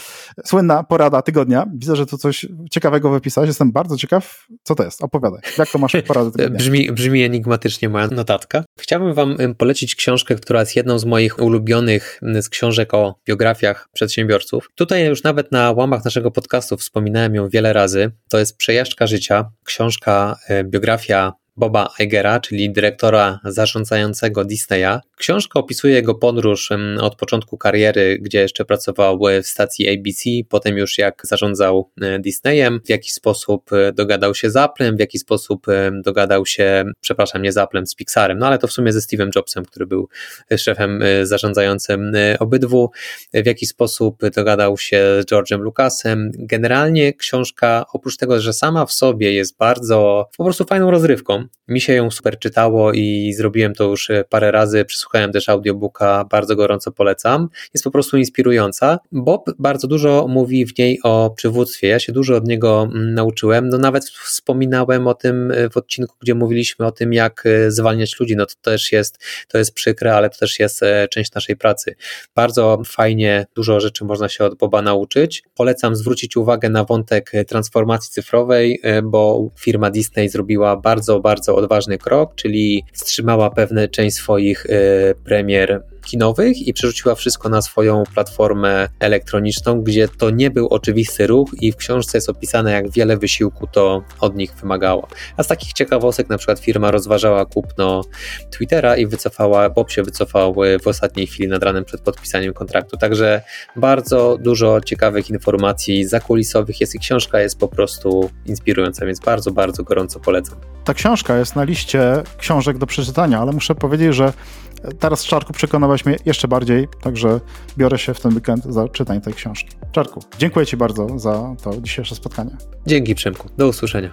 słynna porada tygodnia. Widzę, że tu coś ciekawego wypisałeś. Jestem bardzo ciekaw, co to jest. Opowiadaj. Jak to masz poradę tygodnia? Brzmi, brzmi enigmatycznie moja notatka. Chciałbym wam polecić książkę, która jest jedną z moich ulubionych z książek o biografiach przedsiębiorców. Tutaj już nawet na łamach naszego podcastu wspominałem ją wiele razy. To jest Przejażdżka życia, książka, e, biografia Boba Igera, czyli dyrektora zarządzającego Disneya. Książka opisuje jego podróż od początku kariery, gdzie jeszcze pracował w stacji ABC, potem już jak zarządzał e, Disneyem, w jaki sposób e, dogadał się z Applem, w jaki sposób e, dogadał się, przepraszam, nie z Applem, z Pixarem, no ale to w sumie ze Steve'em Jobsem, który był szefem zarządzającym obydwu, w jaki sposób dogadał się z George'em Lucasem. Generalnie książka, oprócz tego, że sama w sobie jest bardzo po prostu fajną rozrywką, mi się ją super czytało i zrobiłem to już e, parę razy. Przesłuchałem też audiobooka, bardzo gorąco polecam. Jest po prostu inspirująca. Bob bardzo dużo mówi w niej o przywództwie. Ja się dużo od niego mm, nauczyłem. No nawet wspominałem o tym e, w odcinku, gdzie mówiliśmy o tym, jak e, zwalniać ludzi. No to też jest, to jest przykre, ale to też jest część naszej pracy. Bardzo fajnie, dużo rzeczy można się od Boba nauczyć. Polecam zwrócić uwagę na wątek transformacji cyfrowej, bo firma Disney zrobiła bardzo, bardzo bardzo odważny krok, czyli wstrzymała pewne część swoich y, premier kinowych i przerzuciła wszystko na swoją platformę elektroniczną, gdzie to nie był oczywisty ruch i w książce jest opisane, jak wiele wysiłku to od nich wymagało. A z takich ciekawostek na przykład firma rozważała kupno Twittera i wycofała, Bob się wycofał w ostatniej chwili nad ranem przed podpisaniem kontraktu. Także bardzo dużo ciekawych informacji zakulisowych jest i książka jest po prostu inspirująca, więc bardzo, bardzo gorąco polecam. Ta książka jest na liście książek do przeczytania, ale muszę powiedzieć, że Teraz Czarku przekonałeś mnie jeszcze bardziej, także biorę się w ten weekend za czytanie tej książki. Czarku, dziękuję Ci bardzo za to dzisiejsze spotkanie. Dzięki Przemku, do usłyszenia.